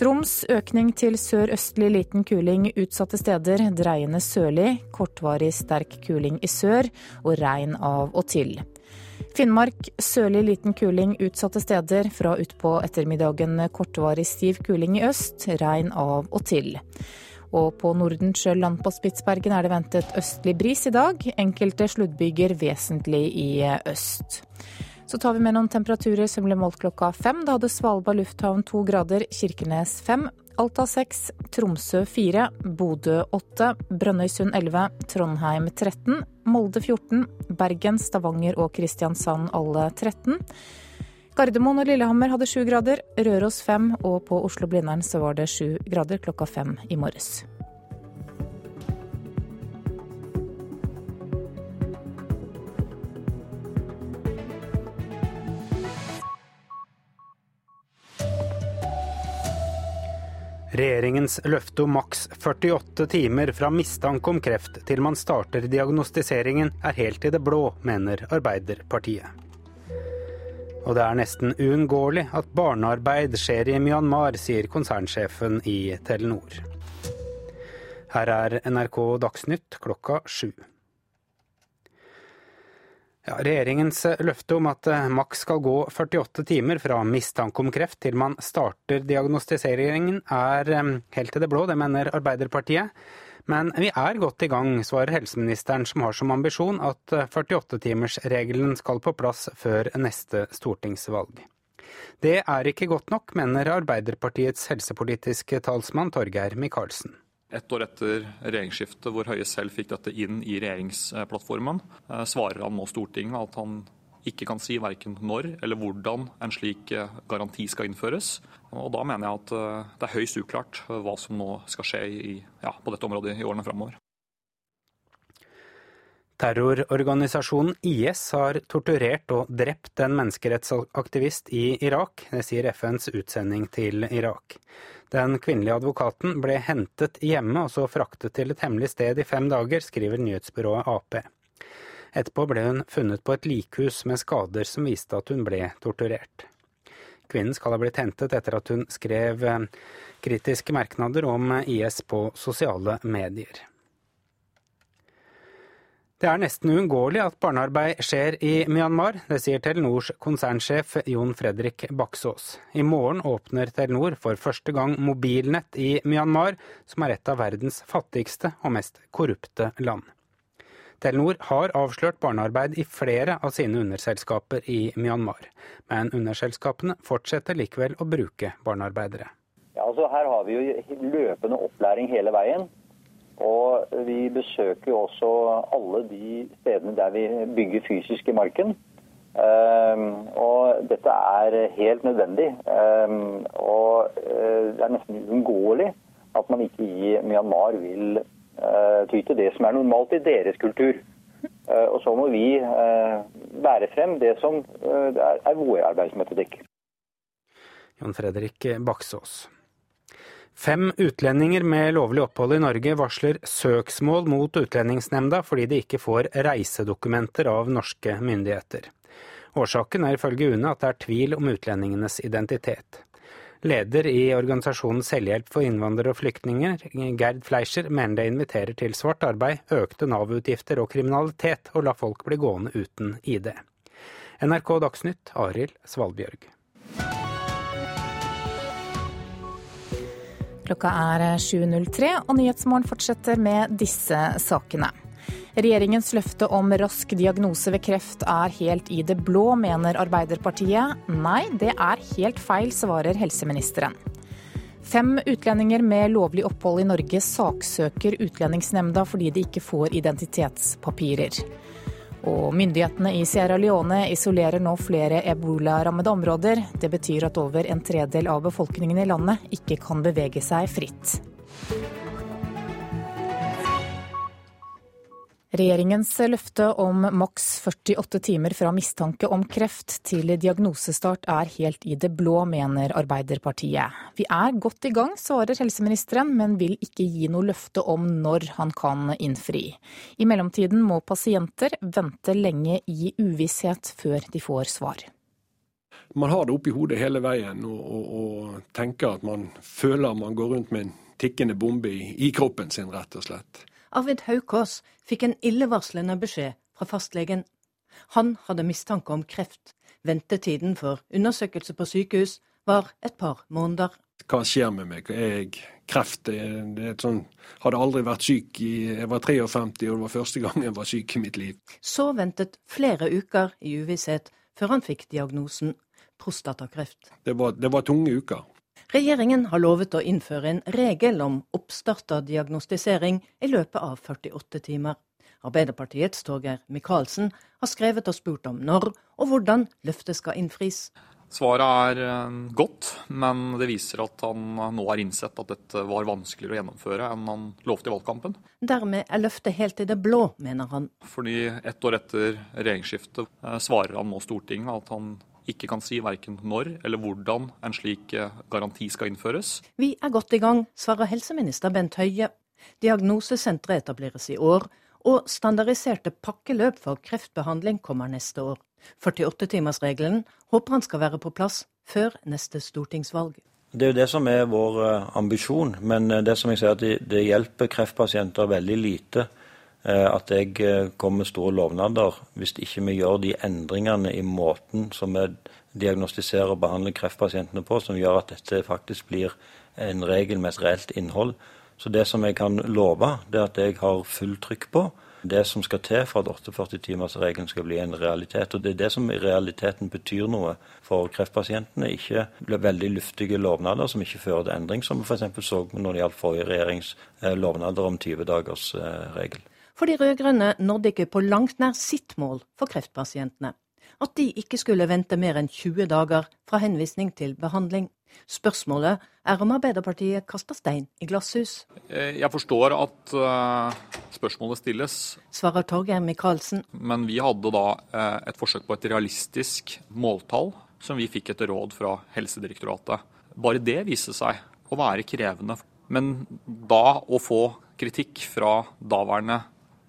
Troms økning til sørøstlig liten kuling utsatte steder. Dreiende sørlig. Kortvarig sterk kuling i sør og regn av og til. Finnmark sørlig liten kuling utsatte steder. Fra utpå ettermiddagen kortvarig stiv kuling i øst. Regn av og til. Og på Nordensjøland på Spitsbergen er det ventet østlig bris i dag. Enkelte sluddbyger vesentlig i øst. Så tar vi med noen temperaturer som ble målt klokka fem. Da hadde Svalbard lufthavn to grader, Kirkenes fem. Alta seks, Tromsø fire, Bodø åtte, Brønnøysund 11, Trondheim 13, Molde 14, Bergen, Stavanger og Kristiansand alle 13. Gardermoen og Lillehammer hadde sju grader, Røros fem, og på Oslo-Blindern så var det sju grader klokka fem i morges. Regjeringens løfte om maks 48 timer fra mistanke om kreft til man starter diagnostiseringen er helt i det blå, mener Arbeiderpartiet. Og det er nesten uunngåelig at barnearbeid skjer i Myanmar, sier konsernsjefen i Telenor. Her er NRK Dagsnytt klokka sju. Ja, regjeringens løfte om at maks skal gå 48 timer fra mistanke om kreft til man starter diagnostiseringen er eh, helt til det blå, det mener Arbeiderpartiet. Men vi er godt i gang, svarer helseministeren, som har som ambisjon at 48-timersregelen skal på plass før neste stortingsvalg. Det er ikke godt nok, mener Arbeiderpartiets helsepolitiske talsmann Torgeir Micaelsen. Ett år etter regjeringsskiftet, hvor Høie selv fikk dette inn i regjeringsplattformen, eh, svarer han nå Stortinget at han ikke kan si verken når eller hvordan en slik eh, garanti skal innføres. Og Da mener jeg at eh, det er høyst uklart hva som nå skal skje i, ja, på dette området i årene framover. Terrororganisasjonen IS har torturert og drept en menneskerettsaktivist i Irak. Det sier FNs utsending til Irak. Den kvinnelige advokaten ble hentet hjemme og så fraktet til et hemmelig sted i fem dager, skriver nyhetsbyrået Ap. Etterpå ble hun funnet på et likhus med skader som viste at hun ble torturert. Kvinnen skal ha blitt hentet etter at hun skrev eh, kritiske merknader om IS på sosiale medier. Det er nesten uunngåelig at barnearbeid skjer i Myanmar. Det sier Telenors konsernsjef Jon Fredrik Baksås. I morgen åpner Telenor for første gang mobilnett i Myanmar, som er et av verdens fattigste og mest korrupte land. Telenor har avslørt barnearbeid i flere av sine underselskaper i Myanmar, men underselskapene fortsetter likevel å bruke barnearbeidere. Ja, altså Her har vi jo løpende opplæring hele veien. Og vi besøker jo også alle de stedene der vi bygger fysisk i marken. Ehm, og dette er helt nødvendig. Ehm, og eh, det er nesten uunngåelig at man ikke i Myanmar vil eh, ty til det som er normalt i deres kultur. Eh, og så må vi bære frem det som er vår arbeidsmetodikk. Jon Fredrik Baksås. Fem utlendinger med lovlig opphold i Norge varsler søksmål mot Utlendingsnemnda fordi de ikke får reisedokumenter av norske myndigheter. Årsaken er ifølge UNE at det er tvil om utlendingenes identitet. Leder i organisasjonen Selvhjelp for innvandrere og flyktninger, Gerd Fleischer, mener det inviterer til svart arbeid, økte Nav-utgifter og kriminalitet og la folk bli gående uten ID. NRK Dagsnytt, Arild Svalbjørg. Klokka er 7.03, og Nyhetsmorgen fortsetter med disse sakene. Regjeringens løfte om rask diagnose ved kreft er helt i det blå, mener Arbeiderpartiet. Nei, det er helt feil, svarer helseministeren. Fem utlendinger med lovlig opphold i Norge saksøker Utlendingsnemnda fordi de ikke får identitetspapirer. Og myndighetene i Sierra Leone isolerer nå flere ebolarammede områder. Det betyr at over en tredel av befolkningen i landet ikke kan bevege seg fritt. Regjeringens løfte om maks 48 timer fra mistanke om kreft til diagnosestart er helt i det blå, mener Arbeiderpartiet. Vi er godt i gang, svarer helseministeren, men vil ikke gi noe løfte om når han kan innfri. I mellomtiden må pasienter vente lenge i uvisshet før de får svar. Man har det oppi hodet hele veien og, og, og tenker at man føler man går rundt med en tikkende bombe i, i kroppen sin, rett og slett. Arvid Haukås fikk en illevarslende beskjed fra fastlegen. Han hadde mistanke om kreft. Ventetiden for undersøkelse på sykehus var et par måneder. Hva skjer med meg? Jeg kreft? Det et sånn, hadde aldri vært syk i Jeg var 53, og det var første gang jeg var syk i mitt liv. Så ventet flere uker i uvisshet før han fikk diagnosen prostatakreft. Det var, det var tunge uker. Regjeringen har lovet å innføre en regel om oppstart av diagnostisering i løpet av 48 timer. Arbeiderpartiets Torgeir Micaelsen har skrevet og spurt om når og hvordan løftet skal innfris. Svaret er eh, godt, men det viser at han nå har innsett at dette var vanskeligere å gjennomføre enn han lovte i valgkampen. Dermed er løftet helt i det blå, mener han. Fordi ett år etter regjeringsskiftet eh, svarer han nå Stortinget at han ikke kan si verken når eller hvordan en slik eh, garanti skal innføres. Vi er godt i gang, svarer helseminister Bent Høie. Diagnosesenteret etableres i år, og standardiserte pakkeløp for kreftbehandling kommer neste år. 48-timersregelen håper han skal være på plass før neste stortingsvalg. Det er jo det som er vår eh, ambisjon, men eh, det som jeg sier at det, hjelper kreftpasienter veldig lite at jeg kommer med store lovnader hvis ikke vi gjør de endringene i måten som vi diagnostiserer og behandler kreftpasientene på, som gjør at dette faktisk blir en regel med et reelt innhold. Så det som jeg kan love, det er at jeg har fullt trykk på det som skal til for at 48-timersregelen skal bli en realitet. Og Det er det som i realiteten betyr noe for kreftpasientene. Ikke veldig luftige lovnader som ikke fører til endring, som vi f.eks. så når det gjaldt forrige regjerings eh, lovnader om 20 dagers eh, regel. For de rød-grønne nådde ikke på langt nær sitt mål for kreftpasientene. At de ikke skulle vente mer enn 20 dager fra henvisning til behandling. Spørsmålet er om Arbeiderpartiet kaster stein i glasshus. Eh, jeg forstår at uh, spørsmålet stilles. Svarer Torgeir Micaelsen. Men vi hadde da uh, et forsøk på et realistisk måltall som vi fikk etter råd fra Helsedirektoratet. Bare det viste seg å være krevende. Men da å få kritikk fra daværende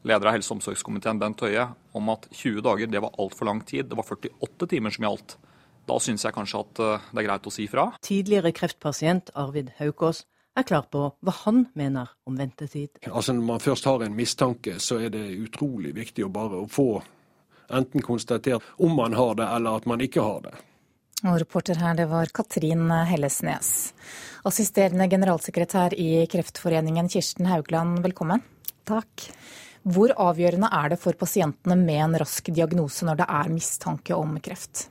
leder av helse- og omsorgskomiteen, Bent Høie, om at 20 dager det var altfor lang tid, det var 48 timer som gjaldt, da syns jeg kanskje at eh, det er greit å si fra. Tidligere kreftpasient Arvid Haukås er klar på hva han mener om ventetid. Altså Når man først har en mistanke, så er det utrolig viktig å bare få enten konstatert om man har det, eller at man ikke har det. Og reporter her, det var Katrin Hellesnes. Assisterende generalsekretær i Kreftforeningen, Kirsten Haugland, velkommen. Takk. Hvor avgjørende er det for pasientene med en rask diagnose når det er mistanke om kreft?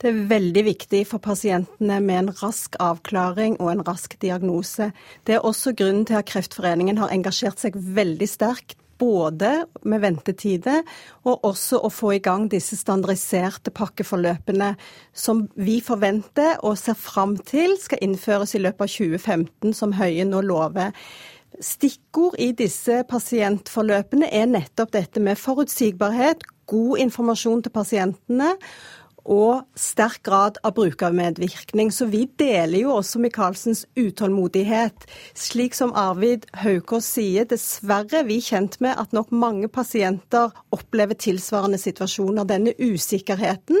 Det er veldig viktig for pasientene med en rask avklaring og en rask diagnose. Det er også grunnen til at Kreftforeningen har engasjert seg veldig sterkt både med ventetider og også å få i gang disse standardiserte pakkeforløpene som vi forventer og ser fram til skal innføres i løpet av 2015, som Høie nå lover. Stikkord i disse pasientforløpene er nettopp dette med forutsigbarhet, god informasjon til pasientene og sterk grad av brukermedvirkning. Så vi deler jo også Michaelsens utålmodighet. Slik som Arvid Haukås sier, dessverre er vi kjent med at nok mange pasienter opplever tilsvarende situasjoner. Denne usikkerheten,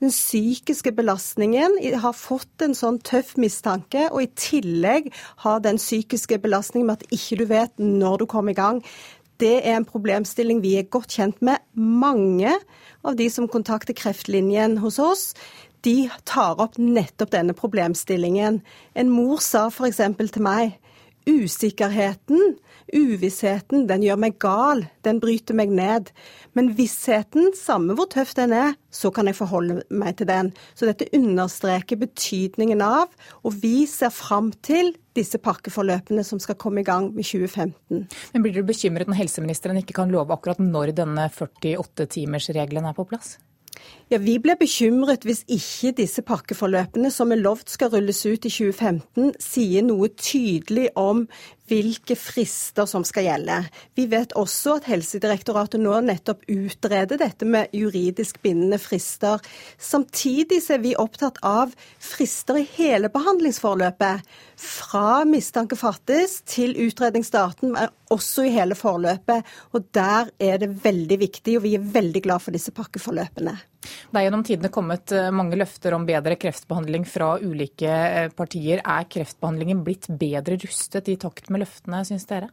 den psykiske belastningen, har fått en sånn tøff mistanke, og i tillegg har den psykiske belastningen med at ikke du vet når du kommer i gang. Det er en problemstilling vi er godt kjent med. Mange av de som kontakter Kreftlinjen hos oss, de tar opp nettopp denne problemstillingen. En mor sa f.eks. til meg usikkerheten, uvissheten, den gjør meg gal, den bryter meg ned. Men vissheten, samme hvor tøff den er, så kan jeg forholde meg til den. Så dette understreker betydningen av, og vi ser fram til disse pakkeforløpene som skal komme i gang med 2015. Men Blir du bekymret når helseministeren ikke kan love akkurat når denne 48-timersregelen er på plass? Ja, Vi blir bekymret hvis ikke disse pakkeforløpene som er lovt skal rulles ut i 2015, sier noe tydelig om hvilke frister som skal gjelde. Vi vet også at Helsedirektoratet nå nettopp utreder dette med juridisk bindende frister. Samtidig er vi opptatt av frister i hele behandlingsforløpet. Fra mistanke fattes til utredningsdaten, men også i hele forløpet. Og der er det veldig viktig, og vi er veldig glad for disse pakkeforløpene. Det er gjennom tidene kommet eh, mange løfter om bedre kreftbehandling fra ulike eh, partier. Er kreftbehandlingen blitt bedre rustet i takt med løftene, syns dere?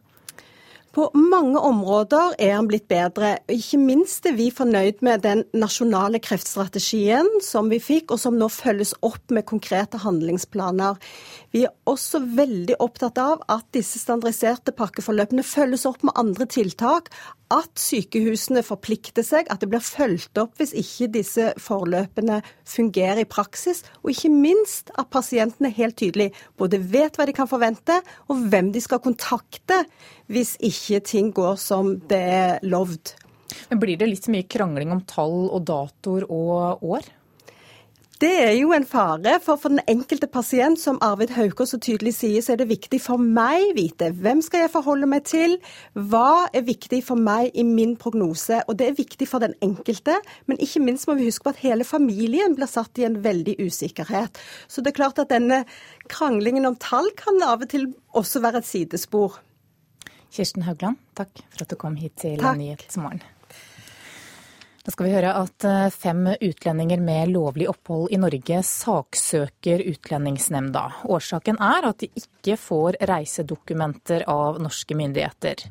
På mange områder er han blitt bedre. Ikke minst er vi fornøyd med den nasjonale kreftstrategien som vi fikk, og som nå følges opp med konkrete handlingsplaner. Vi er også veldig opptatt av at disse standardiserte pakkeforløpene følges opp med andre tiltak. At sykehusene forplikter seg, at det blir fulgt opp hvis ikke disse forløpene fungerer i praksis. Og ikke minst at pasientene helt tydelig både vet hva de kan forvente, og hvem de skal kontakte hvis ikke ting går som det er lovd. Men Blir det litt mye krangling om tall og datoer og år? Det er jo en fare, for for den enkelte pasient, som Arvid Hauker så tydelig sier, så er det viktig for meg vite hvem skal jeg forholde meg til, hva er viktig for meg i min prognose. Og det er viktig for den enkelte, men ikke minst må vi huske på at hele familien blir satt i en veldig usikkerhet. Så det er klart at denne kranglingen om tall kan av og til også være et sidespor. Kirsten Haugland, takk for at du kom hit til. Nyhetsmorgen. Da skal vi høre at eh, fem utlendinger med lovlig opphold i Norge saksøker Utlendingsnemnda. Årsaken er at de ikke får reisedokumenter av norske myndigheter.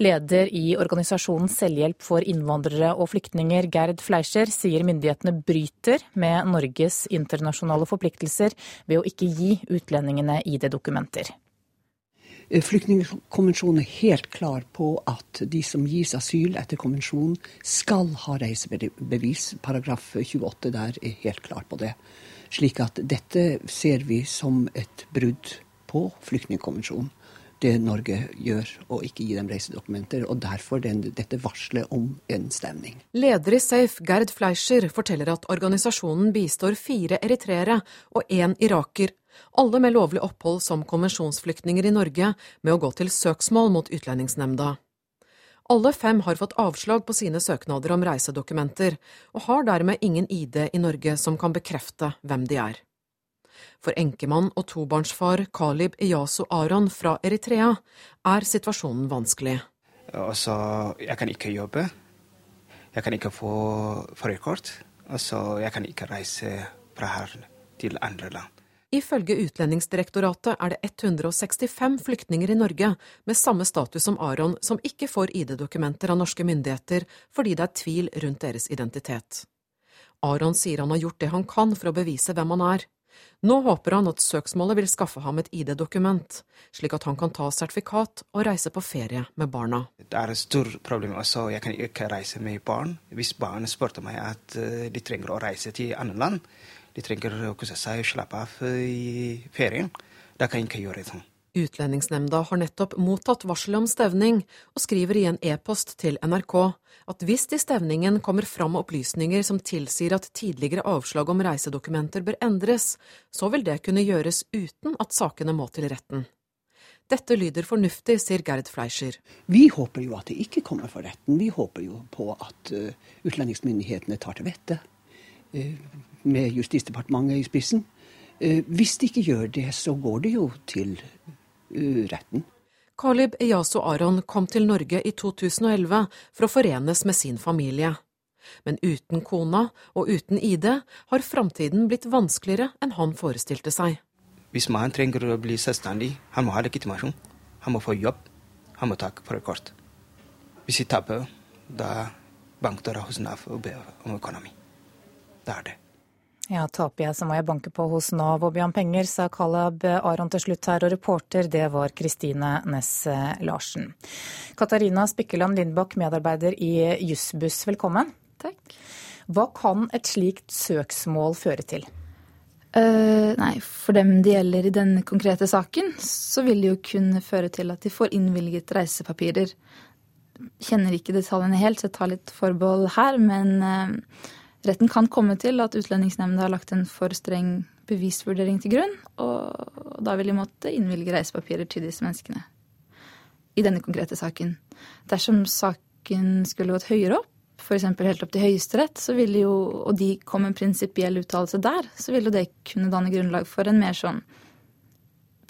Leder i organisasjonen Selvhjelp for innvandrere og flyktninger, Gerd Fleischer, sier myndighetene bryter med Norges internasjonale forpliktelser ved å ikke gi utlendingene ID-dokumenter. Flyktningkonvensjonen er helt klar på at de som gis asyl etter konvensjonen, skal ha reisebevis. Paragraf 28 der er helt klar på det. Slik at dette ser vi som et brudd på flyktningkonvensjonen. Det Norge gjør, å ikke gi dem reisedokumenter. Og derfor den, dette varselet om en stemning. Leder i Safe, Gerd Fleischer, forteller at organisasjonen bistår fire eritreere og én iraker alle med lovlig opphold som konvensjonsflyktninger i Norge, med å gå til søksmål mot Utlendingsnemnda. Alle fem har fått avslag på sine søknader om reisedokumenter, og har dermed ingen ID i Norge som kan bekrefte hvem de er. For enkemann og tobarnsfar Kalib Iyasu Aron fra Eritrea er situasjonen vanskelig. Altså, jeg kan ikke jobbe. Jeg kan ikke få førerkort. Altså, jeg kan ikke reise fra her til andre land. Ifølge Utlendingsdirektoratet er det 165 flyktninger i Norge med samme status som Aron som ikke får ID-dokumenter av norske myndigheter fordi det er tvil rundt deres identitet. Aron sier han har gjort det han kan for å bevise hvem han er. Nå håper han at søksmålet vil skaffe ham et ID-dokument, slik at han kan ta sertifikat og reise på ferie med barna. Det er et stort problem. også. jeg kan ikke reise med barn. Hvis barn spurte meg at eh, de trenger å reise til andre land, de trenger å kose seg og slappe av i ferien. Da kan jeg ikke gjøre sånn. Utlendingsnemnda har nettopp mottatt varsel om stevning, og skriver i en e-post til NRK at hvis det i stevningen kommer fram opplysninger som tilsier at tidligere avslag om reisedokumenter bør endres, så vil det kunne gjøres uten at sakene må til retten. Dette lyder fornuftig, sier Gerd Fleischer. Vi håper jo at det ikke kommer for retten. Vi håper jo på at uh, utlendingsmyndighetene tar til vettet. Uh, med Justisdepartementet i spissen. Eh, hvis de ikke gjør det, så går det jo til eh, retten. Kalib Eyaso Aron kom til Norge i 2011 for å forenes med sin familie. Men uten kona og uten ID har framtiden blitt vanskeligere enn han forestilte seg. Hvis man trenger å bli selvstendig, han må ha legitimasjon. Han må få jobb. Han må ta førerkort. Hvis vi taper, da banker hos Nav og ber om økonomi. Det er det. Ja, taper jeg så må jeg banke på hos Nav og be om penger, sa Kalab Aron til slutt her, og reporter det var Kristine Næss Larsen. Katarina Spykkeland Lindbakk, medarbeider i Jussbuss, velkommen. Takk. Hva kan et slikt søksmål føre til? Uh, nei, For dem det gjelder i denne konkrete saken, så vil det jo kunne føre til at de får innvilget reisepapirer. Kjenner ikke detaljene helt, så jeg tar litt forbehold her, men uh, Retten kan komme til at Utlendingsnemnda har lagt en for streng bevisvurdering til grunn, og da vil de måtte innvilge reisepapirer til disse menneskene. I denne konkrete saken. Dersom saken skulle gått høyere opp, f.eks. helt opp til Høyesterett, så ville jo, og de kom med en prinsipiell uttalelse der, så ville det kunne danne grunnlag for en mer sånn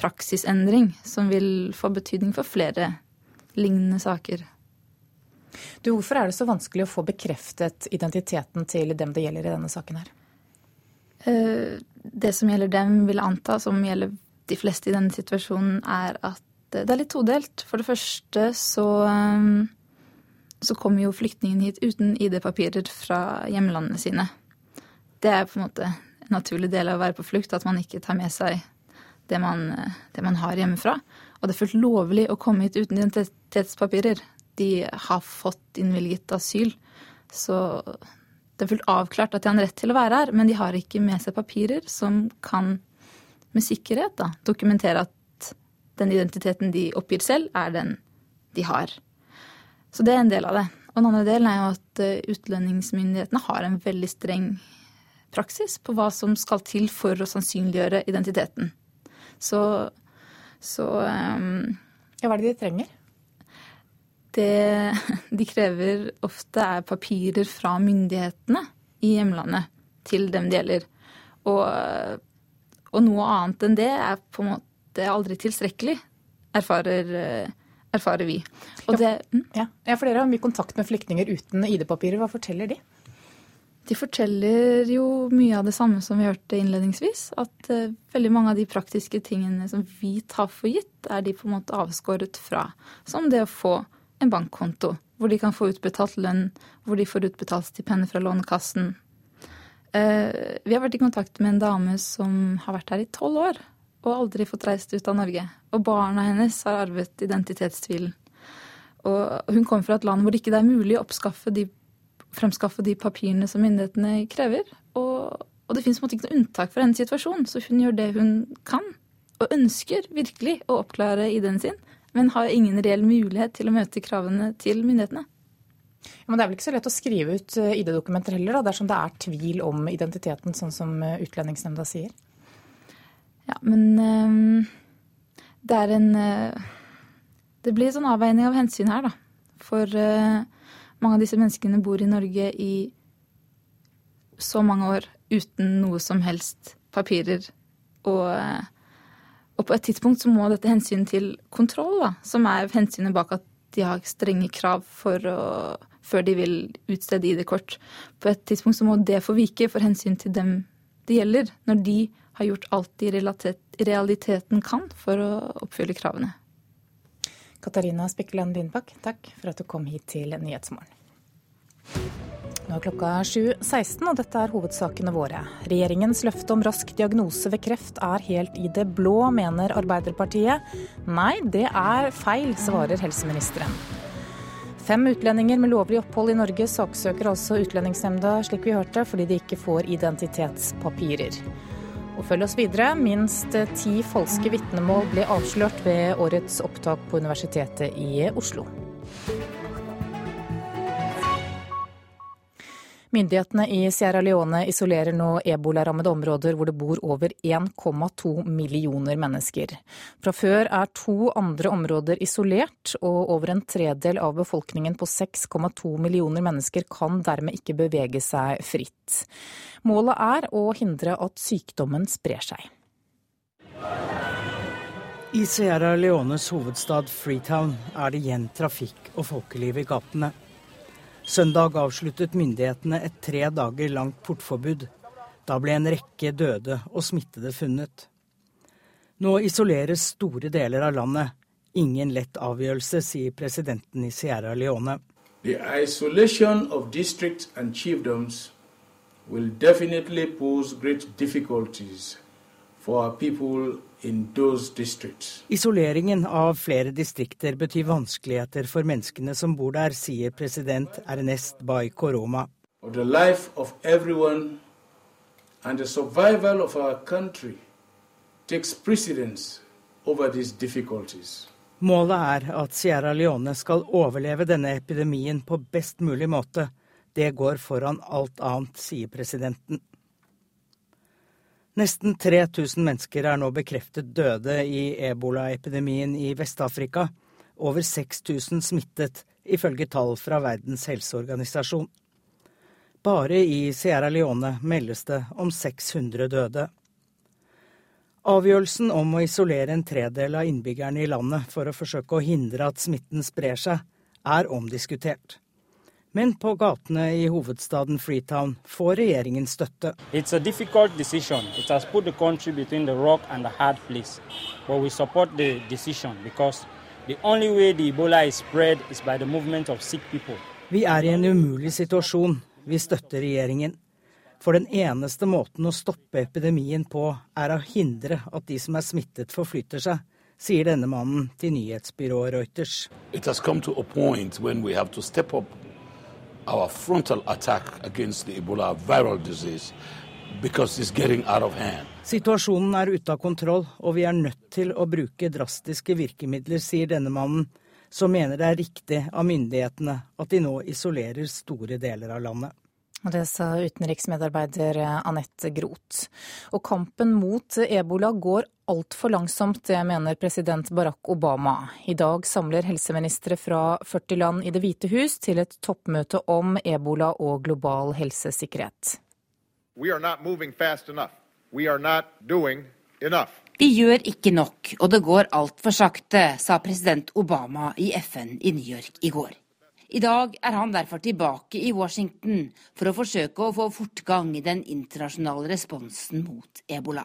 praksisendring som vil få betydning for flere lignende saker. Du, hvorfor er det så vanskelig å få bekreftet identiteten til dem det gjelder i denne saken her? Eh, det som gjelder dem, vil anta, som gjelder de fleste i denne situasjonen, er at det er litt todelt. For det første så, så kommer jo flyktningene hit uten ID-papirer fra hjemlandene sine. Det er på en måte en naturlig del av å være på flukt, at man ikke tar med seg det man, det man har hjemmefra. Og det er fullt lovlig å komme hit uten identitetspapirer. De har fått innvilget asyl. Så det er fullt avklart at de har en rett til å være her, men de har ikke med seg papirer som kan med sikkerhet da, dokumentere at den identiteten de oppgir selv, er den de har. Så det er en del av det. Og den andre delen er jo at eh, utlendingsmyndighetene har en veldig streng praksis på hva som skal til for å sannsynliggjøre identiteten. Så, så um, Ja, hva er det de trenger? Det de krever ofte, er papirer fra myndighetene i hjemlandet til dem det gjelder. Og, og noe annet enn det er på en måte aldri tilstrekkelig, erfarer, erfarer vi. Det, mm? ja, for Dere har mye kontakt med flyktninger uten ID-papirer. Hva forteller de? De forteller jo mye av det samme som vi hørte innledningsvis. At uh, veldig mange av de praktiske tingene som vi tar for gitt, er de på en måte avskåret fra. Som det å få en bankkonto hvor de kan få utbetalt lønn, hvor de får utbetalt stipender fra Lånekassen. Uh, vi har vært i kontakt med en dame som har vært her i tolv år og aldri fått reist ut av Norge. Og barna hennes har arvet identitetstvilen. Og hun kommer fra et land hvor det ikke er mulig å de fremskaffe de papirene som myndighetene krever. Og, og det måte ikke noe unntak for hennes situasjon, så hun gjør det hun kan. Og ønsker virkelig å oppklare ID-en sin, men har ingen reell mulighet til å møte kravene til myndighetene. Ja, men Det er vel ikke så lett å skrive ut eh, ID-dokumenter heller, da, dersom det er tvil om identiteten, sånn som eh, Utlendingsnemnda sier? Ja, men um, det er en Det blir en sånn avveining av hensyn her, da. For mange av disse menneskene bor i Norge i så mange år uten noe som helst papirer. Og, og på et tidspunkt så må dette hensynet til kontroll, da, som er hensynet bak at de har strenge krav å, før de vil utstede ID-kort. På et tidspunkt så må det få vike for hensyn til dem det gjelder, når de har gjort alt de i realiteten kan for å oppfylle kravene. Katarina Spikkeland Lindbakk, takk for at du kom hit til Nyhetsmorgen. Nå er klokka 7.16, og dette er hovedsakene våre. Regjeringens løfte om rask diagnose ved kreft er helt i det blå, mener Arbeiderpartiet. Nei, det er feil, svarer helseministeren. Fem utlendinger med lovlig opphold i Norge saksøker altså Utlendingsnemnda, slik vi hørte, fordi de ikke får identitetspapirer. Og følg oss videre. Minst ti falske vitnemål ble avslørt ved årets opptak på Universitetet i Oslo. Myndighetene i Sierra Leone isolerer nå ebolarammede områder hvor det bor over 1,2 millioner mennesker. Fra før er to andre områder isolert, og over en tredel av befolkningen på 6,2 millioner mennesker kan dermed ikke bevege seg fritt. Målet er å hindre at sykdommen sprer seg. I Sierra Leones hovedstad Freetown er det igjen trafikk og folkeliv i gatene. Søndag avsluttet myndighetene et tre dager langt portforbud. Da ble en rekke døde og smittede funnet. Nå isoleres store deler av landet. Ingen lett avgjørelse, sier presidenten i Sierra Leone. The isolation of districts and chiefdoms will pose great difficulties for our Isoleringen av flere distrikter betyr vanskeligheter for menneskene som bor der, sier president Ernest Bay Koroma. Målet er at Sierra Leone skal overleve denne epidemien på best mulig måte. Det går foran alt annet, sier presidenten. Nesten 3000 mennesker er nå bekreftet døde i ebolaepidemien i Vest-Afrika. Over 6000 smittet, ifølge tall fra Verdens helseorganisasjon. Bare i Sierra Leone meldes det om 600 døde. Avgjørelsen om å isolere en tredel av innbyggerne i landet for å forsøke å hindre at smitten sprer seg, er omdiskutert. Men på gatene i hovedstaden Freetown får regjeringen støtte. It's a difficult decision. It has put the country between the rock and the hard place. But we support the decision because the only way the Ebola is spread is by the movement of sick people. Vi er i en umulig situasjon. Vi støtter regjeringen. For den eneste måten å stoppe epidemien på, er å hindre at de som er smittet, forflytter seg, sier denne mannen til nyhetsbyrået Reuters. It has come to a point when we have to step up our frontal attack against the Ebola viral disease because it's getting out of hand. Situasjonen er ute av kontroll, og vi er nødt til å bruke drastiske virkemidler, sier denne mannen, som mener det er riktig av myndighetene at de nå isolerer store deler av landet. Det sa utenriksmedarbeider Anette Groth. Og kampen mot ebola går altfor langsomt, det mener president Barack Obama. I dag samler helseministre fra 40 land i Det hvite hus til et toppmøte om ebola og global helsesikkerhet. Vi gjør ikke nok, og det går altfor sakte, sa president Obama i FN i New York i går. I dag er han derfor tilbake i Washington for å forsøke å få fortgang i den internasjonale responsen mot ebola.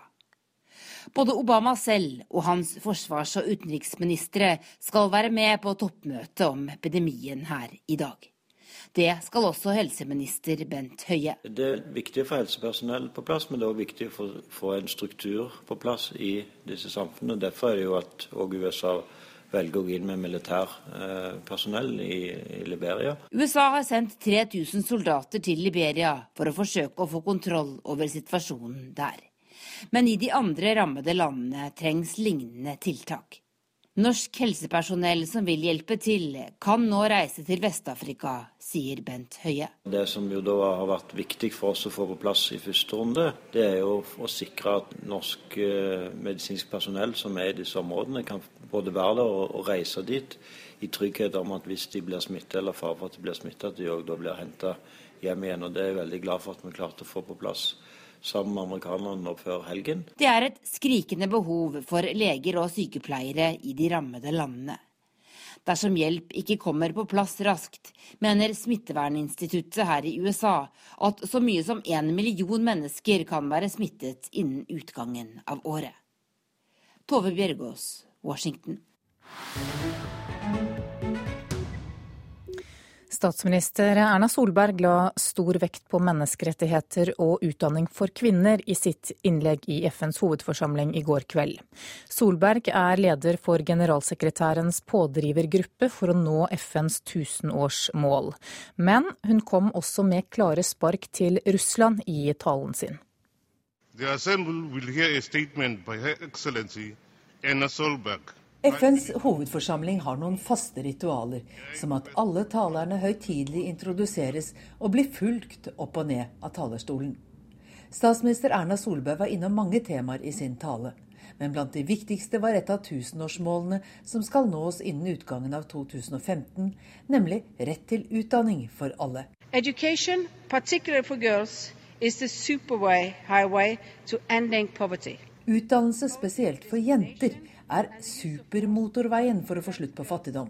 Både Obama selv og hans forsvars- og utenriksministre skal være med på toppmøtet om epidemien her i dag. Det skal også helseminister Bent Høie. Det er viktig å få helsepersonell på plass, men det er også viktig å få en struktur på plass i disse samfunnene. Derfor er det jo at også USA velge å gå inn med militærpersonell eh, i, i Liberia. USA har sendt 3000 soldater til Liberia for å forsøke å få kontroll over situasjonen der. Men i de andre rammede landene trengs lignende tiltak. Norsk helsepersonell som vil hjelpe til, kan nå reise til Vest-Afrika, sier Bent Høie. Det som jo da har vært viktig for oss å få på plass i første runde, det er jo å sikre at norsk eh, medisinsk personell som er i disse områdene, kan både være der og, reise dit i trygghet om at hvis de blir smittet eller fare for at de blir smittet, at de òg da blir henta hjem igjen. Og Det er jeg veldig glad for at vi klarte å få på plass sammen med amerikanerne nå før helgen. Det er et skrikende behov for leger og sykepleiere i de rammede landene. Dersom hjelp ikke kommer på plass raskt, mener Smitteverninstituttet her i USA at så mye som en million mennesker kan være smittet innen utgangen av året. Tove Bjørgaas, Washington. Statsminister Erna Solberg la stor vekt på menneskerettigheter og utdanning for kvinner i sitt innlegg i FNs hovedforsamling i går kveld. Solberg er leder for generalsekretærens pådrivergruppe for å nå FNs tusenårsmål. Men hun kom også med klare spark til Russland i talen sin. The Assembly will hear a statement by Her Excellency Erna Solberg FNs hovedforsamling har noen faste ritualer, som at alle talerne høytidelig introduseres og blir fulgt opp og ned av talerstolen. Statsminister Erna Solberg var innom mange temaer i sin tale. Men blant de viktigste var et av tusenårsmålene som skal nås innen utgangen av 2015, nemlig rett til utdanning for alle. Education, particularly for girls, is the superway highway to ending poverty. Utdannelse spesielt for jenter er supermotorveien for å få slutt på fattigdom.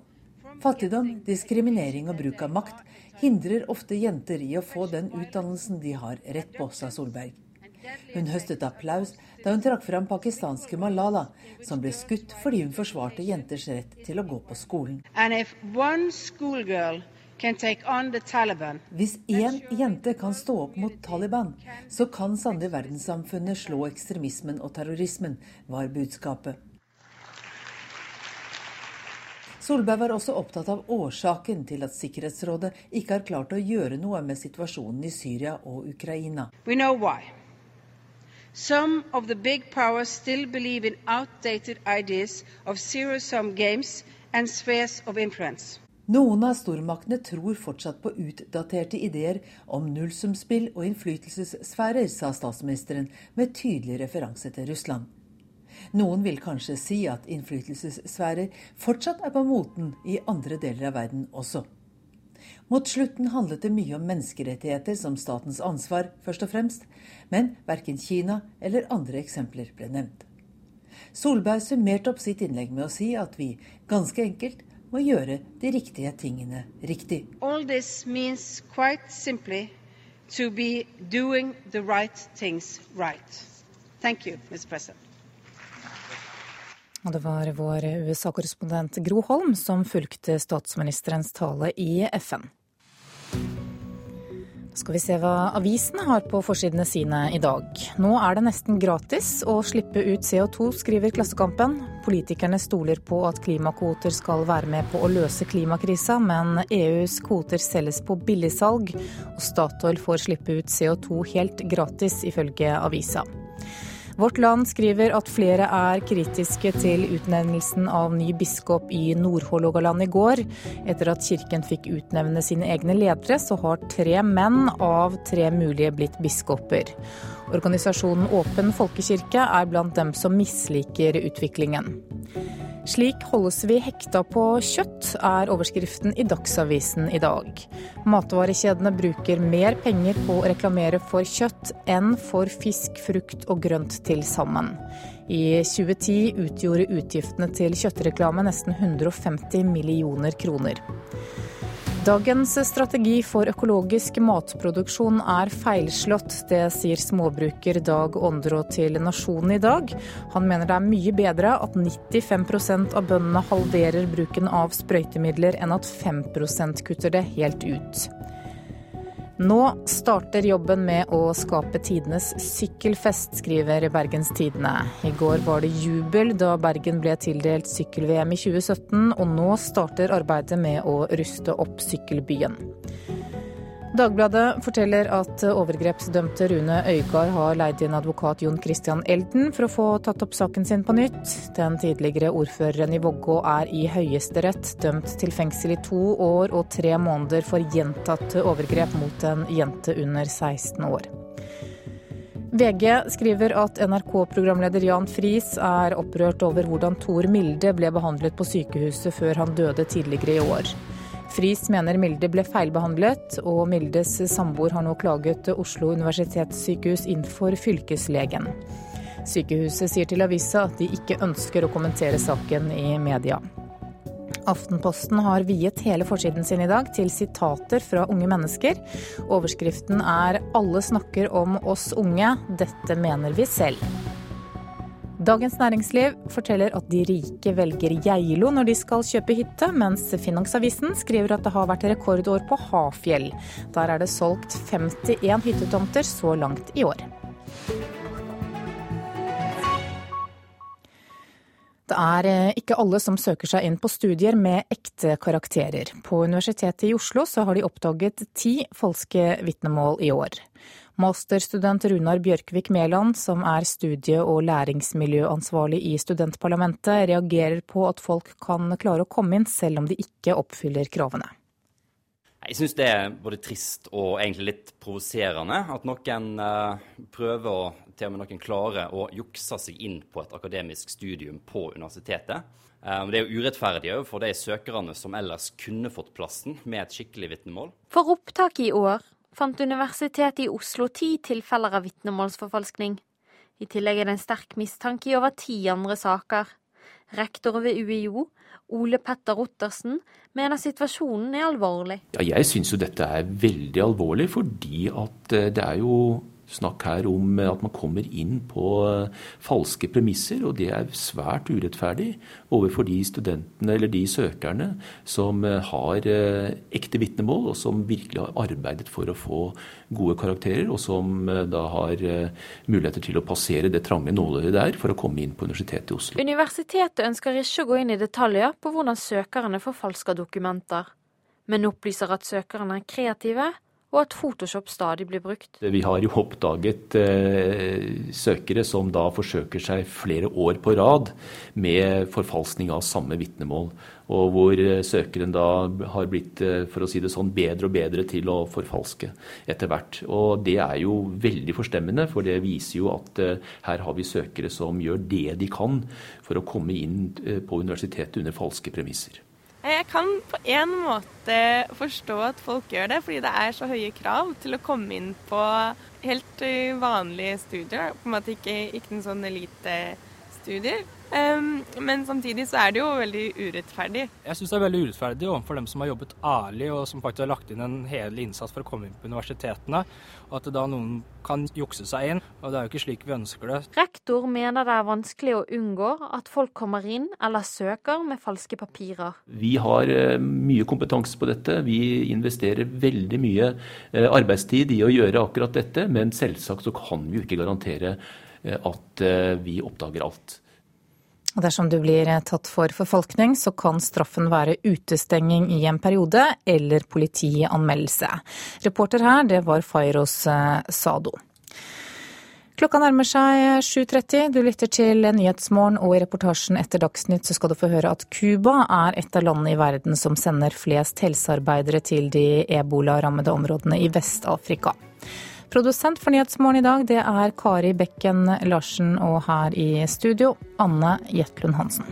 Fattigdom, diskriminering og bruk av makt hindrer ofte jenter i å få den utdannelsen de har rett på, sa Solberg. Hun høstet applaus da hun trakk fram pakistanske Malala, som ble skutt fordi hun forsvarte jenters rett til å gå på skolen. Hvis én jente kan stå opp mot Taliban, så kan sannelig verdenssamfunnet slå ekstremismen og terrorismen, var budskapet. Solberg var også opptatt av årsaken til at Sikkerhetsrådet ikke har klart å gjøre noe med situasjonen i Syria og Ukraina. We know why. Some of the big powers still believe in outdated ideas of zero-sum games and spheres of influence. Noen av stormaktene tror fortsatt på utdaterte ideer om nullsumspill og innflytelsessfærer, sa statsministeren med tydelig referanse til Russland. Noen vil kanskje si at innflytelsessfærer fortsatt er på moten i andre deler av verden også. Mot slutten handlet det mye om menneskerettigheter som statens ansvar, først og fremst, men verken Kina eller andre eksempler ble nevnt. Solberg summerte opp sitt innlegg med å si at vi ganske enkelt må gjøre de riktige tingene riktig. Simply right things right. Thank you, Mr. President. Og det var vår USA-korrespondent Gro Holm som fulgte statsministerens tale i FN. Skal vi se hva avisene har på forsidene sine i dag. Nå er det nesten gratis å slippe ut CO2, skriver Klassekampen. Politikerne stoler på at klimakvoter skal være med på å løse klimakrisa, men EUs kvoter selges på billigsalg, og Statoil får slippe ut CO2 helt gratis, ifølge avisa. Vårt Land skriver at flere er kritiske til utnevnelsen av ny biskop i Nord-Hålogaland i går. Etter at kirken fikk utnevne sine egne ledere, så har tre menn av tre mulige blitt biskoper. Organisasjonen Åpen folkekirke er blant dem som misliker utviklingen. Slik holdes vi hekta på kjøtt, er overskriften i Dagsavisen i dag. Matvarekjedene bruker mer penger på å reklamere for kjøtt enn for fisk, frukt og grønt til sammen. I 2010 utgjorde utgiftene til kjøttreklame nesten 150 millioner kroner. Dagens strategi for økologisk matproduksjon er feilslått. Det sier småbruker Dag Åndrå til Nasjonen i dag. Han mener det er mye bedre at 95% av bøndene halverer bruken av sprøytemidler, enn at 5% kutter det helt ut. Nå starter jobben med å skape tidenes sykkelfest, skriver Bergens Tidende. I går var det jubel da Bergen ble tildelt sykkel-VM i 2017, og nå starter arbeidet med å ruste opp sykkelbyen. Dagbladet forteller at overgrepsdømte Rune Øygard har leid inn advokat Jon Christian Elden for å få tatt opp saken sin på nytt. Den tidligere ordføreren i Vågå er i Høyesterett dømt til fengsel i to år og tre måneder for gjentatte overgrep mot en jente under 16 år. VG skriver at NRK-programleder Jan Friis er opprørt over hvordan Tor Milde ble behandlet på sykehuset før han døde tidligere i år. Friis mener Milde ble feilbehandlet, og Mildes samboer har nå klaget Oslo universitetssykehus inn for fylkeslegen. Sykehuset sier til avisa at de ikke ønsker å kommentere saken i media. Aftenposten har viet hele forsiden sin i dag til sitater fra unge mennesker. Overskriften er 'Alle snakker om oss unge, dette mener vi selv'. Dagens Næringsliv forteller at de rike velger Geilo når de skal kjøpe hytte, mens Finansavisen skriver at det har vært rekordår på Hafjell. Der er det solgt 51 hyttetomter så langt i år. Det er eh, ikke alle som søker seg inn på studier med ekte karakterer. På Universitetet i Oslo så har de oppdaget ti falske vitnemål i år. Masterstudent Runar Bjørkvik Mæland, som er studie- og læringsmiljøansvarlig i studentparlamentet, reagerer på at folk kan klare å komme inn selv om de ikke oppfyller kravene. Jeg syns det er både trist og egentlig litt provoserende at noen uh, prøver og til og med noen klarer å jukse seg inn på et akademisk studium på universitetet. Um, det er jo urettferdig for de søkerne som ellers kunne fått plassen med et skikkelig vitnemål. For opptaket i år fant Universitetet i Oslo ti tilfeller av vitnemålsforfalskning. I tillegg er det en sterk mistanke i over ti andre saker. Rektor ved UiO, Ole Petter Ottersen, mener situasjonen er alvorlig. Ja, jeg syns jo dette er veldig alvorlig, fordi at eh, det er jo snakk her om at man kommer inn på eh, falske premisser, og det er svært urettferdig overfor de studentene eller de søkerne som eh, har eh, ekte vitnemål, og som virkelig har arbeidet for å få gode karakterer, og som da har muligheter til å passere det trange nåløyet der for å komme inn på Universitetet i Oslo. Universitetet ønsker ikke å gå inn i detaljer på hvordan søkerne forfalsker dokumenter, men opplyser at søkerne er kreative og at Photoshop stadig blir brukt. Vi har jo oppdaget eh, søkere som da forsøker seg flere år på rad med forfalskning av samme vitnemål. Og hvor eh, søkeren da har blitt eh, for å si det sånn, bedre og bedre til å forfalske etter hvert. Og det er jo veldig forstemmende, for det viser jo at eh, her har vi søkere som gjør det de kan for å komme inn eh, på universitetet under falske premisser. Jeg kan på en måte forstå at folk gjør det, fordi det er så høye krav til å komme inn på helt vanlige studier. På en måte ikke, ikke en sånn elitestudier studier. Men samtidig så er det jo veldig urettferdig. Jeg syns det er veldig urettferdig overfor dem som har jobbet ærlig og som faktisk har lagt inn en hel innsats for å komme inn på universitetene. Og at da noen kan jukse seg inn. Og det er jo ikke slik vi ønsker det. Rektor mener det er vanskelig å unngå at folk kommer inn eller søker med falske papirer. Vi har uh, mye kompetanse på dette. Vi investerer veldig mye uh, arbeidstid i å gjøre akkurat dette. Men selvsagt så kan vi jo ikke garantere at vi oppdager alt. Dersom du blir tatt for forfalkning, så kan straffen være utestenging i en periode eller politianmeldelse. Reporter her, det var Fairos eh, Sado. Klokka nærmer seg 7.30. Du lytter til Nyhetsmorgen, og i reportasjen etter Dagsnytt så skal du få høre at Cuba er et av landene i verden som sender flest helsearbeidere til de ebolarammede områdene i Vest-Afrika. Produsent for Nyhetsmorgen i dag, det er Kari Bekken Larsen, og her i studio, Anne Jetlund Hansen.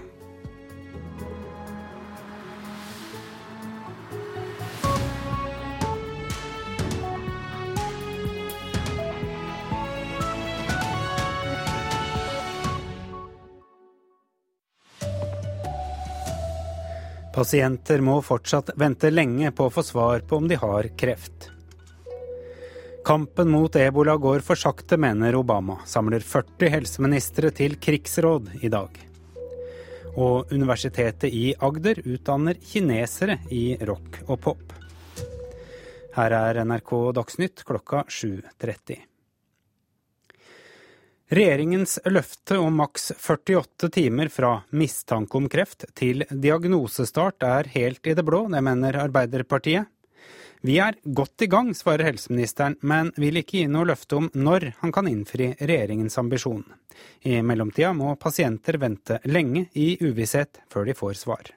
Pasienter må fortsatt vente lenge på å få svar på om de har kreft. Kampen mot ebola går for sakte, mener Obama. Samler 40 helseministre til krigsråd i dag. Og Universitetet i Agder utdanner kinesere i rock og pop. Her er NRK Dagsnytt klokka 7.30. Regjeringens løfte om maks 48 timer fra mistanke om kreft til diagnosestart er helt i det blå, det mener Arbeiderpartiet. Vi er godt i gang, svarer helseministeren, men vil ikke gi noe løfte om når han kan innfri regjeringens ambisjon. I mellomtida må pasienter vente lenge i uvisshet før de får svar.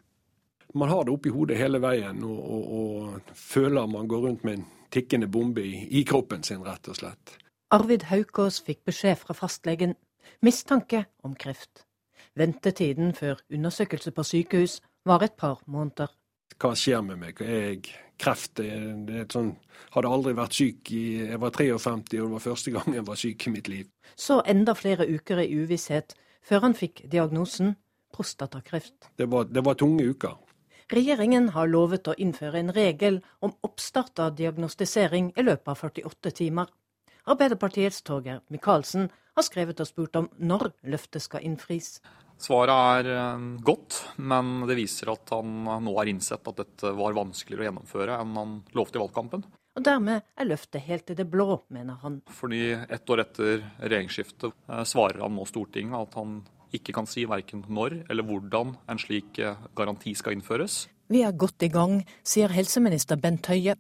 Man har det oppi hodet hele veien og, og, og føler man går rundt med en tikkende bombe i, i kroppen sin, rett og slett. Arvid Haukås fikk beskjed fra fastlegen. Mistanke om kreft. Ventetiden før undersøkelse på sykehus var et par måneder. Hva skjer med meg? Er jeg kreft? Det er sånn, hadde aldri vært syk i Jeg var 53, og det var første gang jeg var syk i mitt liv. Så enda flere uker i uvisshet før han fikk diagnosen prostatakreft. Det var, det var tunge uker. Regjeringen har lovet å innføre en regel om oppstart av diagnostisering i løpet av 48 timer. Arbeiderpartiets Torgeir Micaelsen har skrevet og spurt om når løftet skal innfris. Svaret er eh, godt, men det viser at han nå har innsett at dette var vanskeligere å gjennomføre enn han lovte i valgkampen. Og dermed er løftet helt i det blå, mener han. Fordi ett år etter regjeringsskiftet eh, svarer han nå Stortinget at han ikke kan si verken når eller hvordan en slik eh, garanti skal innføres. Vi er godt i gang, sier helseminister Bent Høie.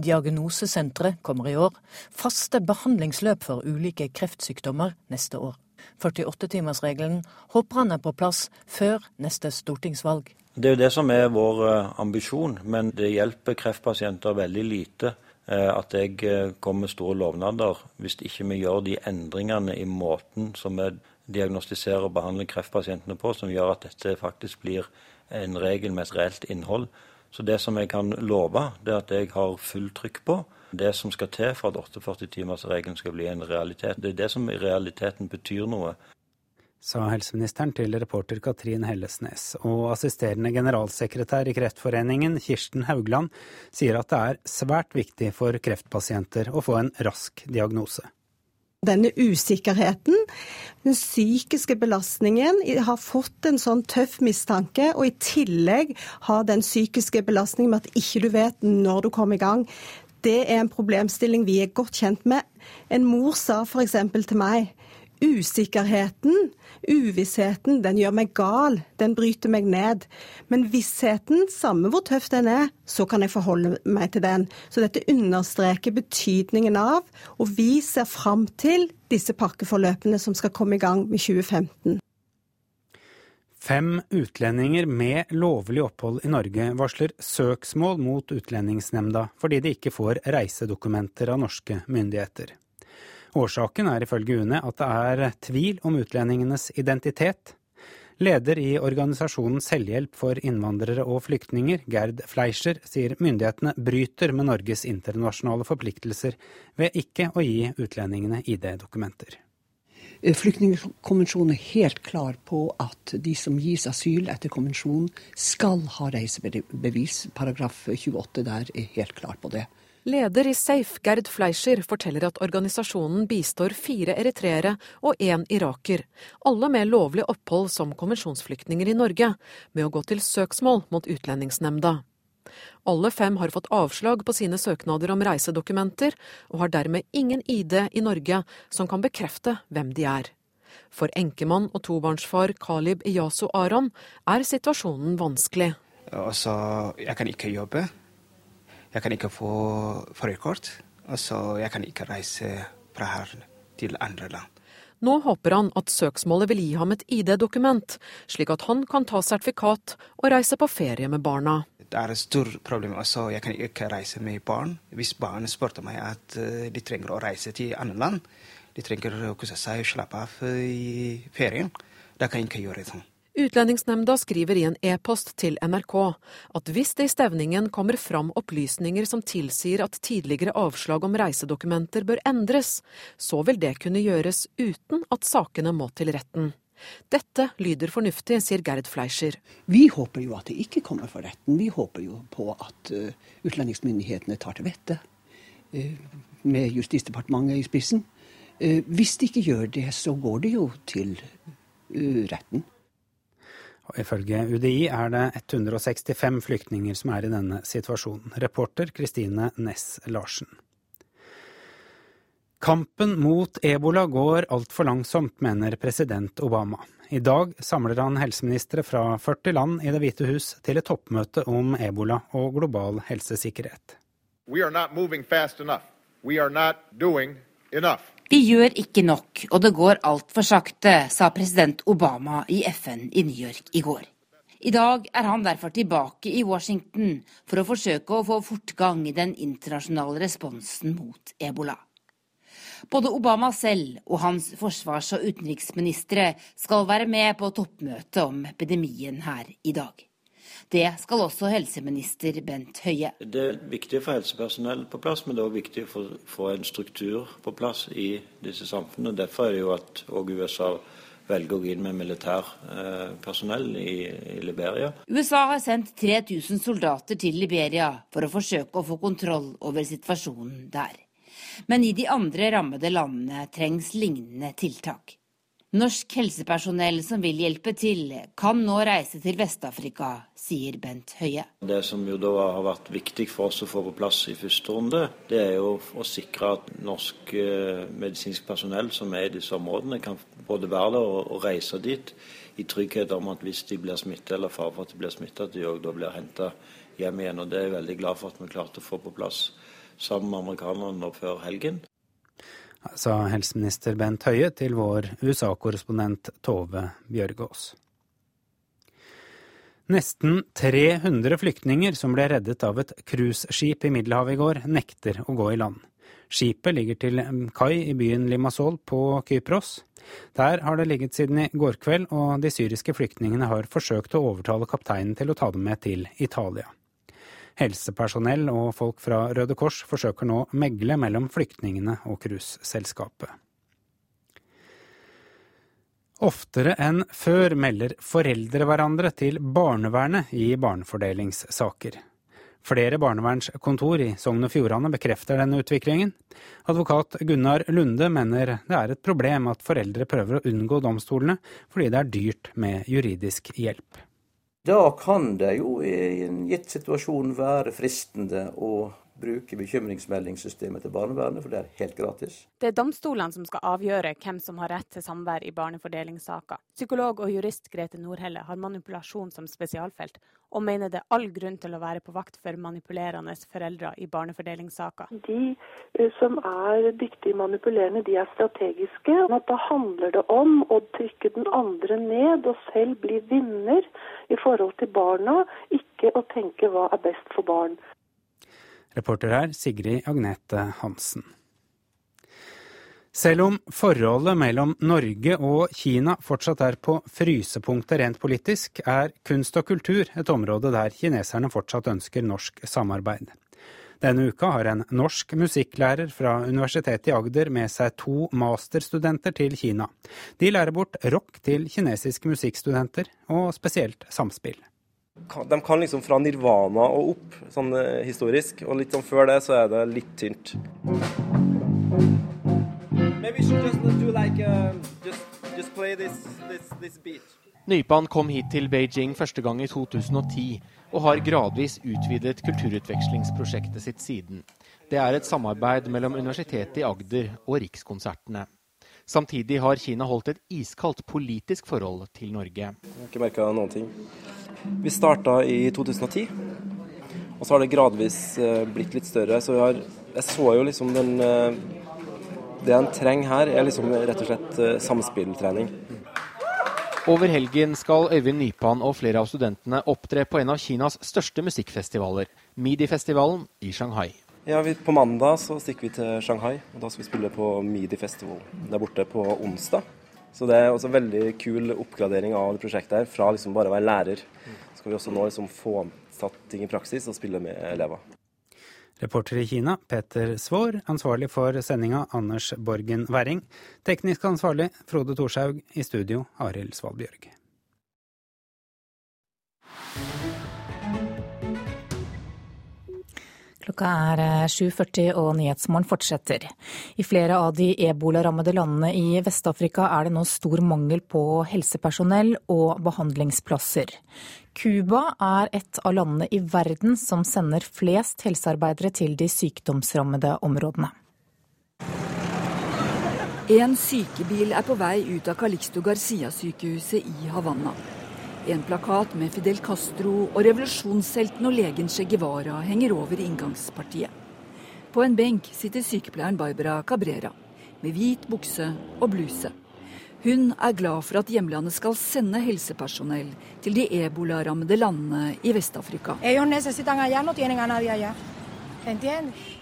Diagnosesenteret kommer i år. Faste behandlingsløp for ulike kreftsykdommer neste år. 48-timersregelen håper han er på plass før neste stortingsvalg. Det er jo det som er vår eh, ambisjon, men det hjelper kreftpasienter veldig lite eh, at jeg eh, kommer med store lovnader hvis ikke vi gjør de endringene i måten som vi diagnostiserer og behandler kreftpasientene på, som gjør at dette faktisk blir en regel med et reelt innhold. Så det som jeg kan love, det er at jeg har fullt trykk på det som skal til for at 48-timersregelen skal bli en realitet. Det er det som i realiteten betyr noe. Sa helseministeren til reporter Katrin Hellesnes. Og assisterende generalsekretær i Kreftforeningen, Kirsten Haugland, sier at det er svært viktig for kreftpasienter å få en rask diagnose. Denne usikkerheten, den psykiske belastningen, har fått en sånn tøff mistanke, og i tillegg har den psykiske belastningen med at ikke du vet når du kommer i gang. Det er en problemstilling vi er godt kjent med. En mor sa f.eks. til meg usikkerheten, uvissheten, den gjør meg gal, den bryter meg ned. Men vissheten, samme hvor tøff den er, så kan jeg forholde meg til den. Så dette understreker betydningen av, og vi ser fram til disse pakkeforløpene som skal komme i gang med 2015. Fem utlendinger med lovlig opphold i Norge varsler søksmål mot Utlendingsnemnda fordi de ikke får reisedokumenter av norske myndigheter. Årsaken er ifølge UNE at det er tvil om utlendingenes identitet. Leder i organisasjonen Selvhjelp for innvandrere og flyktninger, Gerd Fleischer, sier myndighetene bryter med Norges internasjonale forpliktelser ved ikke å gi utlendingene ID-dokumenter. Eh, flyktningkonvensjonen er helt klar på at de som gis asyl etter konvensjonen, skal ha reisebevis. Paragraf 28 der er helt klar på det. Leder i Safe, Gerd Fleischer, forteller at organisasjonen bistår fire eritreere og én iraker, alle med lovlig opphold som konvensjonsflyktninger i Norge, med å gå til søksmål mot Utlendingsnemnda. Alle fem har fått avslag på sine søknader om reisedokumenter, og har dermed ingen ID i Norge som kan bekrefte hvem de er. For enkemann og tobarnsfar Kalib Iyasu Aron er situasjonen vanskelig. Altså, jeg kan ikke jobbe. Jeg kan ikke få førerkort. Altså, jeg kan ikke reise fra her til andre land. Nå håper han at søksmålet vil gi ham et ID-dokument, slik at han kan ta sertifikat og reise på ferie med barna det er et stort problem. Altså, jeg kan ikke reise med barn. Hvis barn spurte meg at eh, de trenger å reise til andre land, de trenger å kose seg og slappe av i ferien, da kan jeg ikke gjøre sånn. Utlendingsnemnda skriver i en e-post til NRK at hvis det i stevningen kommer fram opplysninger som tilsier at tidligere avslag om reisedokumenter bør endres, så vil det kunne gjøres uten at sakene må til retten. Dette lyder fornuftig, sier Gerd Fleischer. Vi håper jo at det ikke kommer for retten. Vi håper jo på at uh, utlendingsmyndighetene tar til vettet, uh, med Justisdepartementet i spissen. Uh, hvis de ikke gjør det, så går det jo til retten. Og ifølge UDI er det 165 flyktninger som er i denne situasjonen. Reporter Kristine Næss Larsen. Kampen mot ebola går altfor langsomt, mener president Obama. I dag samler han helseministre fra 40 land i Det hvite hus til et toppmøte om ebola og global helsesikkerhet. Vi gjør ikke nok, og det går altfor sakte, sa president Obama i FN i New York i går. I dag er han derfor tilbake i Washington for å forsøke å få fortgang i den internasjonale responsen mot ebola. Både Obama selv og hans forsvars- og utenriksministre skal være med på toppmøtet om epidemien her i dag. Det skal også helseminister Bent Høie. Det er viktig å få helsepersonell på plass, men det er også viktig å få en struktur på plass i disse samfunnene. Derfor er det jo at USA velger å gå inn med militærpersonell eh, i, i Liberia. USA har sendt 3000 soldater til Liberia for å forsøke å få kontroll over situasjonen der. Men i de andre rammede landene trengs lignende tiltak. Norsk helsepersonell som vil hjelpe til, kan nå reise til Vest-Afrika, sier Bent Høie. Det som jo da har vært viktig for oss å få på plass i første runde, det er jo å sikre at norsk eh, medisinsk personell som er i disse områdene, kan både være der og, reise dit i trygghet om at hvis de blir smittet eller fare for at de blir smittet, at de òg da blir henta hjem igjen. Og Det er jeg veldig glad for at vi klarte å få på plass sammen med amerikanerne nå før helgen. Sa helseminister Bent Høie til vår USA-korrespondent Tove Bjørgaas. Nesten 300 flyktninger som ble reddet av et cruiseskip i Middelhavet i går, nekter å gå i land. Skipet ligger til kai i byen Limassol på Kypros. Der har det ligget siden i går kveld, og de syriske flyktningene har forsøkt å overtale kapteinen til å ta dem med til Italia. Helsepersonell og folk fra Røde Kors forsøker nå megle mellom flyktningene og cruiseselskapet. Oftere enn før melder foreldre hverandre til barnevernet i barnefordelingssaker. Flere barnevernskontor i Sogn og Fjordane bekrefter denne utviklingen. Advokat Gunnar Lunde mener det er et problem at foreldre prøver å unngå domstolene fordi det er dyrt med juridisk hjelp. Da kan det jo i en gitt situasjon være fristende å bruke bekymringsmeldingssystemet til barnevernet, for det er helt gratis. Det er domstolene som skal avgjøre hvem som har rett til samvær i barnefordelingssaker. Psykolog og jurist Grete Nordhelle har manipulasjon som spesialfelt, og mener det er all grunn til å være på vakt for manipulerende foreldre i barnefordelingssaker. De eh, som er dyktige manipulerende, de er strategiske. Da handler det om å trykke den andre ned og selv bli vinner i forhold til barna, ikke å tenke hva er best for barn. Reporter her Sigrid Agnete Hansen. Selv om forholdet mellom Norge og Kina fortsatt er på frysepunktet rent politisk, er kunst og kultur et område der kineserne fortsatt ønsker norsk samarbeid. Denne uka har en norsk musikklærer fra Universitetet i Agder med seg to masterstudenter til Kina. De lærer bort rock til kinesiske musikkstudenter, og spesielt samspill. De kan liksom fra nirvana og opp, sånn eh, historisk. Og litt sånn før det så er det litt tynt. Like, uh, just, just this, this, this Nypan kom hit til Beijing første gang i 2010, og har gradvis utvidet kulturutvekslingsprosjektet sitt siden. Det er et samarbeid mellom Universitetet i Agder og Rikskonsertene. Samtidig har Kina holdt et iskaldt politisk forhold til Norge. Jeg har ikke merka noen ting. Vi starta i 2010, og så har det gradvis eh, blitt litt større. Så har, jeg så jo liksom den eh, Det en trenger her, er liksom rett og slett eh, samspilltrening. Over helgen skal Øyvind Nypan og flere av studentene opptre på en av Kinas største musikkfestivaler, Midi-festivalen i Shanghai. Ja, vi, På mandag så stikker vi til Shanghai, og da skal vi spille på Midi-festival der borte på onsdag. Så det er også en veldig kul oppgradering av det prosjektet her, fra liksom bare å være lærer. Så skal vi også nå liksom få satt ting i praksis og spille med elever. Reporter i Kina, Peter Svaar. Ansvarlig for sendinga, Anders Borgen Werring. Teknisk ansvarlig, Frode Thorshaug. I studio, Arild Svalbjørg. Klokka er 7.40 eh, og Nyhetsmorgen fortsetter. I flere av de ebolarammede landene i Vest-Afrika er det nå stor mangel på helsepersonell og behandlingsplasser. Cuba er et av landene i verden som sender flest helsearbeidere til de sykdomsrammede områdene. En sykebil er på vei ut av Calixto Garcia-sykehuset i Havanna. En plakat med Fidel Castro og revolusjonshelten og legen Che Guevara henger over inngangspartiet. På en benk sitter sykepleieren Barbara Cabrera med hvit bukse og bluse. Hun er glad for at hjemlandet skal sende helsepersonell til de ebolarammede landene i Vest-Afrika.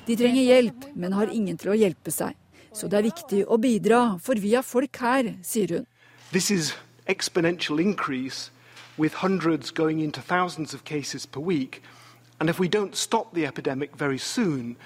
De trenger hjelp, men har ingen til å hjelpe seg. Så det er viktig å bidra, for vi har folk her, sier hun. This is exponential increase with hundreds going into thousands of cases per week. And if we don't stop the epidemic very soon,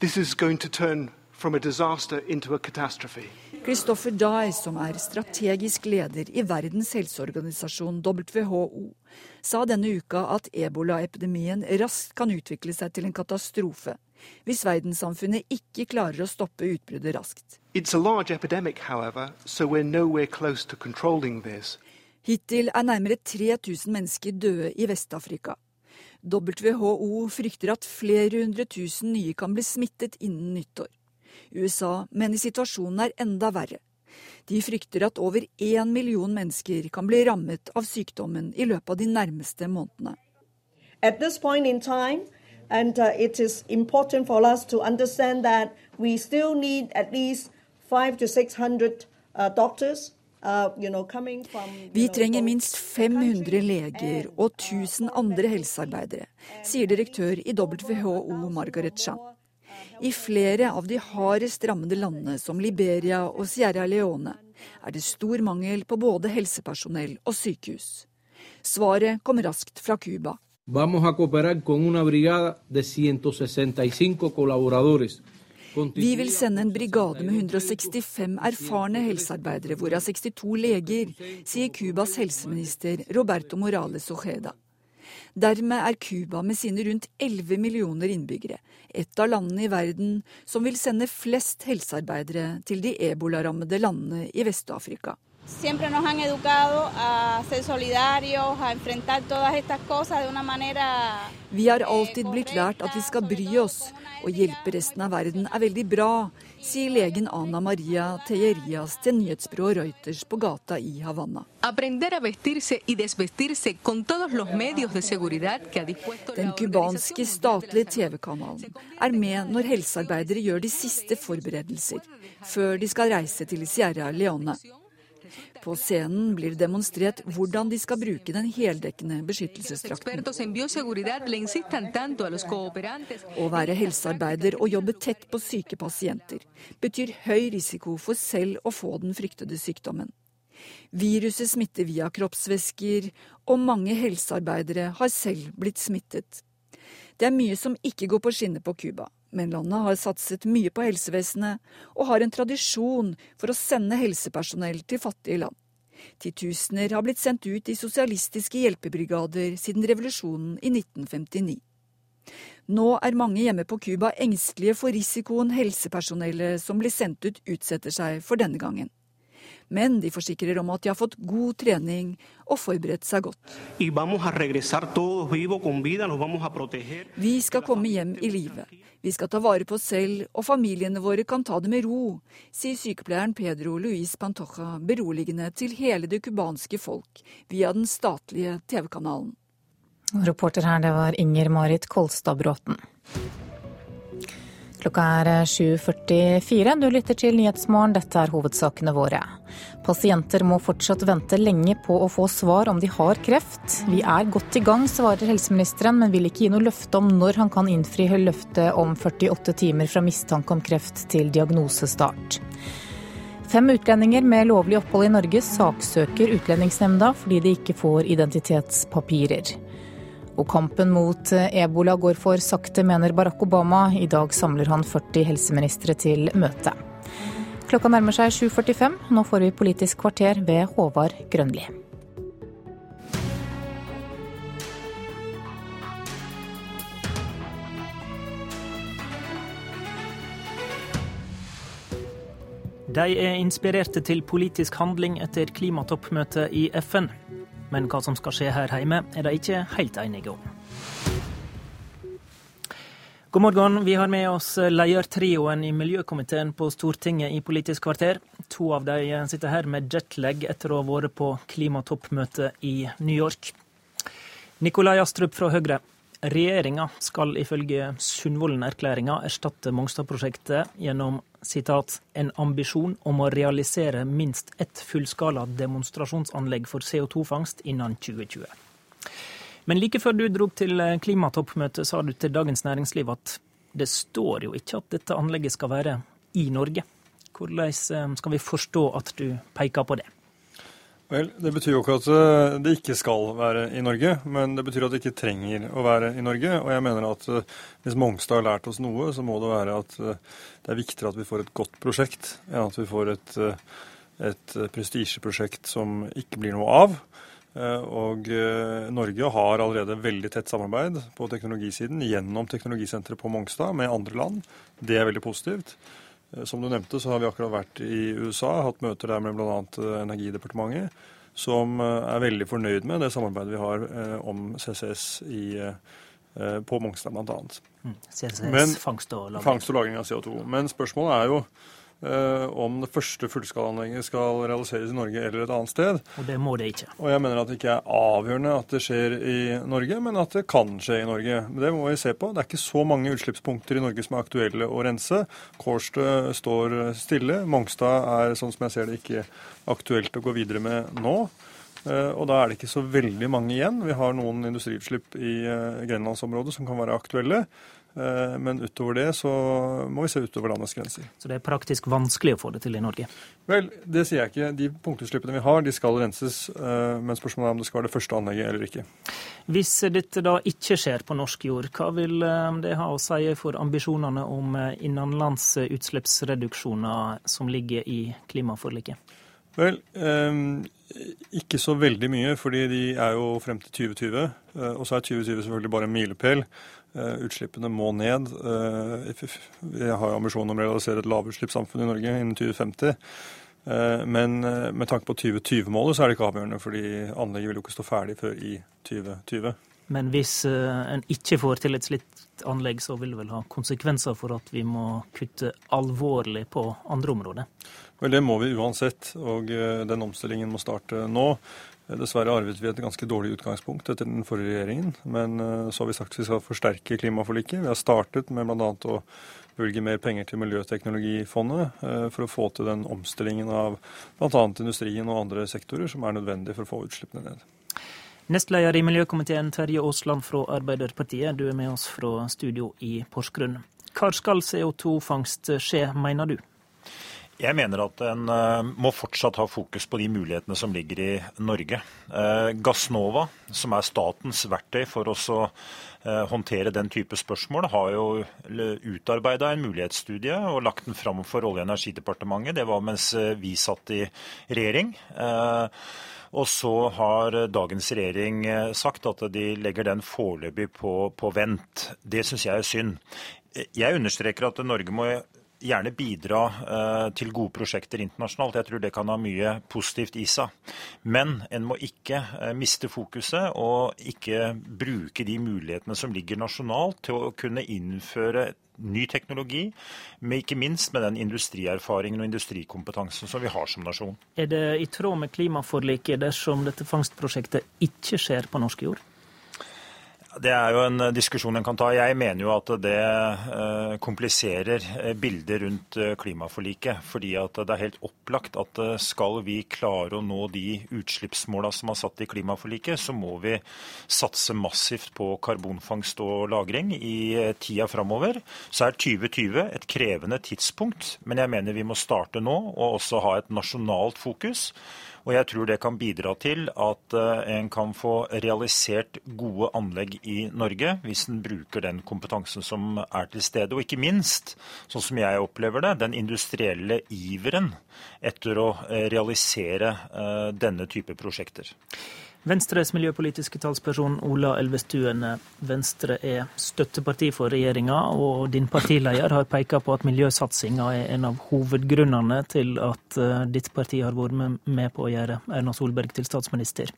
this is going to turn from a disaster into a catastrophe. Christopher Dye, som er strategisk leder i Verdens helseorganisasjon WHO, sa denne uka at ebolaepidemien raskt kan utvikle seg til en katastrofe hvis verdenssamfunnet ikke klarer å stoppe utbruddet raskt. It's a large epidemic, however, so we're nowhere close to controlling this. Hittil er nærmere 3000 mennesker døde i Vest-Afrika. WHO frykter at flere hundre tusen nye kan bli smittet innen nyttår. USA mener situasjonen er enda verre. De frykter at over én million mennesker kan bli rammet av sykdommen i løpet av de nærmeste månedene. Time, and uh, it is important for us to understand that we still need at least five to six hundred uh, doctors Vi trenger minst 500 leger og 1000 andre helsearbeidere, sier direktør i WHO Margaret Chan. I flere av de hardest rammede landene, som Liberia og Sierra Leone, er det stor mangel på både helsepersonell og sykehus. Svaret kommer raskt fra Cuba. Vamos a cooperar con una brigada de 165 colaboradores vi vil sende en brigade med 165 erfarne helsearbeidere, hvorav 62 leger, sier Cubas helseminister Roberto Morales Ojeda. Dermed er Cuba med sine rundt 11 millioner innbyggere et av landene i verden som vil sende flest helsearbeidere til de ebolarammede landene i Vest-Afrika. Vi har alltid blitt lært at vi skal bry oss, og hjelpe resten av verden er veldig bra, sier legen Ana Maria Tellerias til nyhetsbyrået Reuters på gata i Havanna. Den cubanske statlige TV-kanalen er med når helsearbeidere gjør de siste forberedelser, før de skal reise til Sierra Leone. På scenen blir det demonstrert hvordan de skal bruke den heldekkende beskyttelsesdrakten. Å være helsearbeider og jobbe tett på syke pasienter betyr høy risiko for selv å få den fryktede sykdommen. Viruset smitter via kroppsvæsker, og mange helsearbeidere har selv blitt smittet. Det er mye som ikke går på skinner på Cuba, men landet har satset mye på helsevesenet og har en tradisjon for å sende helsepersonell til fattige land. Titusener har blitt sendt ut i sosialistiske hjelpebrigader siden revolusjonen i 1959. Nå er mange hjemme på Cuba engstelige for risikoen helsepersonellet som blir sendt ut, utsetter seg for denne gangen men de forsikrer om at de har fått god trening og forberedt seg godt. Vi skal komme hjem i live. Vi skal ta vare på oss selv, og familiene våre kan ta det med ro, sier sykepleieren Pedro Luis Pantoja beroligende til hele det cubanske folk via den statlige TV-kanalen. Reporter her, det var Inger Marit Kolstad Bråten. Klokka er 7.44. Du lytter til Nyhetsmorgen. Dette er hovedsakene våre. Pasienter må fortsatt vente lenge på å få svar om de har kreft. Vi er godt i gang, svarer helseministeren, men vil ikke gi noe løfte om når han kan innfri løftet om 48 timer fra mistanke om kreft til diagnosestart. Fem utlendinger med lovlig opphold i Norge saksøker Utlendingsnemnda fordi de ikke får identitetspapirer. Og kampen mot eh, ebola går for sakte, mener Barack Obama. I dag samler han 40 helseministre til møte. Klokka nærmer seg 7.45. Nå får vi Politisk kvarter ved Håvard Grønli. De er inspirerte til politisk handling etter klimatoppmøtet i FN. Men hva som skal skje her hjemme, er de ikke helt enige om. God morgen. Vi har med oss ledertrioen i miljøkomiteen på Stortinget i Politisk kvarter. To av de sitter her med jetlag etter å ha vært på klimatoppmøte i New York. Nikolai Astrup fra Høyre. Regjeringa skal ifølge Sundvolden-erklæringa erstatte Mongstad-prosjektet gjennom citat, en ambisjon om å realisere minst ett fullskala demonstrasjonsanlegg for CO2-fangst innen 2020. Men like før du dro til klimatoppmøtet, sa du til Dagens Næringsliv at det står jo ikke at dette anlegget skal være i Norge. Hvordan eh, skal vi forstå at du peker på det? Vel, Det betyr jo ikke at eh, det ikke skal være i Norge, men det betyr at det ikke trenger å være i Norge. Og jeg mener at eh, hvis Mongstad har lært oss noe, så må det være at eh, det er viktigere at vi får et godt prosjekt, enn at vi får et, et prestisjeprosjekt som ikke blir noe av. Og Norge har allerede veldig tett samarbeid på teknologisiden gjennom teknologisenteret på Mongstad med andre land. Det er veldig positivt. Eh, som du nevnte, så har vi akkurat vært i USA, hatt møter der med bl.a. Eh, Energidepartementet, som eh, er veldig fornøyd med det samarbeidet vi har om CCS i, på Mongstad bl.a. Mm. CCS, lagring. Fangst og lagring av CO2. Men spørsmålet er jo om det første fullskalaanlegget skal realiseres i Norge eller et annet sted. Og det må det ikke. Og jeg mener at det ikke er avgjørende at det skjer i Norge, men at det kan skje i Norge. Det må vi se på. Det er ikke så mange utslippspunkter i Norge som er aktuelle å rense. Kårstø står stille. Mongstad er sånn som jeg ser det ikke aktuelt å gå videre med nå. Eh, og da er det ikke så veldig mange igjen. Vi har noen industriutslipp i eh, grenlandsområdet som kan være aktuelle. Eh, men utover det så må vi se utover landets grenser. Så det er praktisk vanskelig å få det til i Norge? Vel, det sier jeg ikke. De punktutslippene vi har, de skal renses. Eh, men spørsmålet er om det skal være det første anlegget eller ikke. Hvis dette da ikke skjer på norsk jord, hva vil eh, det ha å si for ambisjonene om innenlands utslippsreduksjoner som ligger i klimaforliket? Vel, ikke så veldig mye, fordi de er jo frem til 2020. Og så er 2020 selvfølgelig bare en milepæl. Eh, utslippene må ned. Eh, vi har ambisjonen om å realisere et lavutslippssamfunn i Norge innen 2050. Eh, men med tanke på 2020-målet så er det ikke avgjørende, fordi anlegget vil jo ikke stå ferdig før i 2020. Men hvis en ikke får til et slikt anlegg, så vil det vel ha konsekvenser for at vi må kutte alvorlig på andre områder? Vel, Det må vi uansett, og den omstillingen må starte nå. Dessverre arvet vi et ganske dårlig utgangspunkt etter den forrige regjeringen. Men eh, så har vi sagt vi skal forsterke klimaforliket. Vi har startet med bl.a. å bevilge mer penger til Miljøteknologifondet eh, for å få til den omstillingen av bl.a. industrien og andre sektorer som er nødvendig for å få utslippene ned. Nestleder i miljøkomiteen Terje Aasland fra Arbeiderpartiet, du er med oss fra studio i Porsgrunn. Hvor skal CO2-fangst skje, mener du? Jeg mener at en uh, må fortsatt ha fokus på de mulighetene som ligger i Norge. Uh, Gassnova, som er statens verktøy for å uh, håndtere den type spørsmål, har jo utarbeida en mulighetsstudie og lagt den fram for Olje- og energidepartementet. Det var mens vi satt i regjering. Og så har dagens regjering sagt at de legger den foreløpig på, på vent. Det syns jeg er synd. Jeg understreker at Norge må gjerne bidra eh, til gode prosjekter internasjonalt. Jeg tror det kan ha mye positivt i seg. Men en må ikke eh, miste fokuset og ikke bruke de mulighetene som ligger nasjonalt til å kunne innføre ny teknologi, men ikke minst med den industrierfaringen og industrikompetansen som vi har som nasjon. Er det i tråd med klimaforliket dersom dette fangstprosjektet ikke skjer på norsk jord? Det er jo en eh, diskusjon en kan ta. Jeg mener jo at det eh, kompliserer eh, bildet rundt klimaforliket. Fordi at det er helt opplagt at skal vi klare å nå de utslippsmåla som er satt i klimaforliket, så må vi satse massivt på karbonfangst og -lagring i tida framover. Så er 2020 et krevende tidspunkt, men jeg mener vi må starte nå og også ha et nasjonalt fokus. Og jeg tror det kan bidra til at eh, en kan få realisert gode anlegg i Norge, hvis en bruker den kompetansen som er til stede. Og ikke minst, sånn som jeg opplever det, den industrielle iveren etter å eh, realisere eh, denne type prosjekter. Venstres miljøpolitiske talsperson Ola Elvestuen, Venstre er støtteparti for regjeringa, og din partileder har peka på at miljøsatsinga er en av hovedgrunnene til at eh, ditt parti har vært med på å gjøre Erna Solberg til statsminister.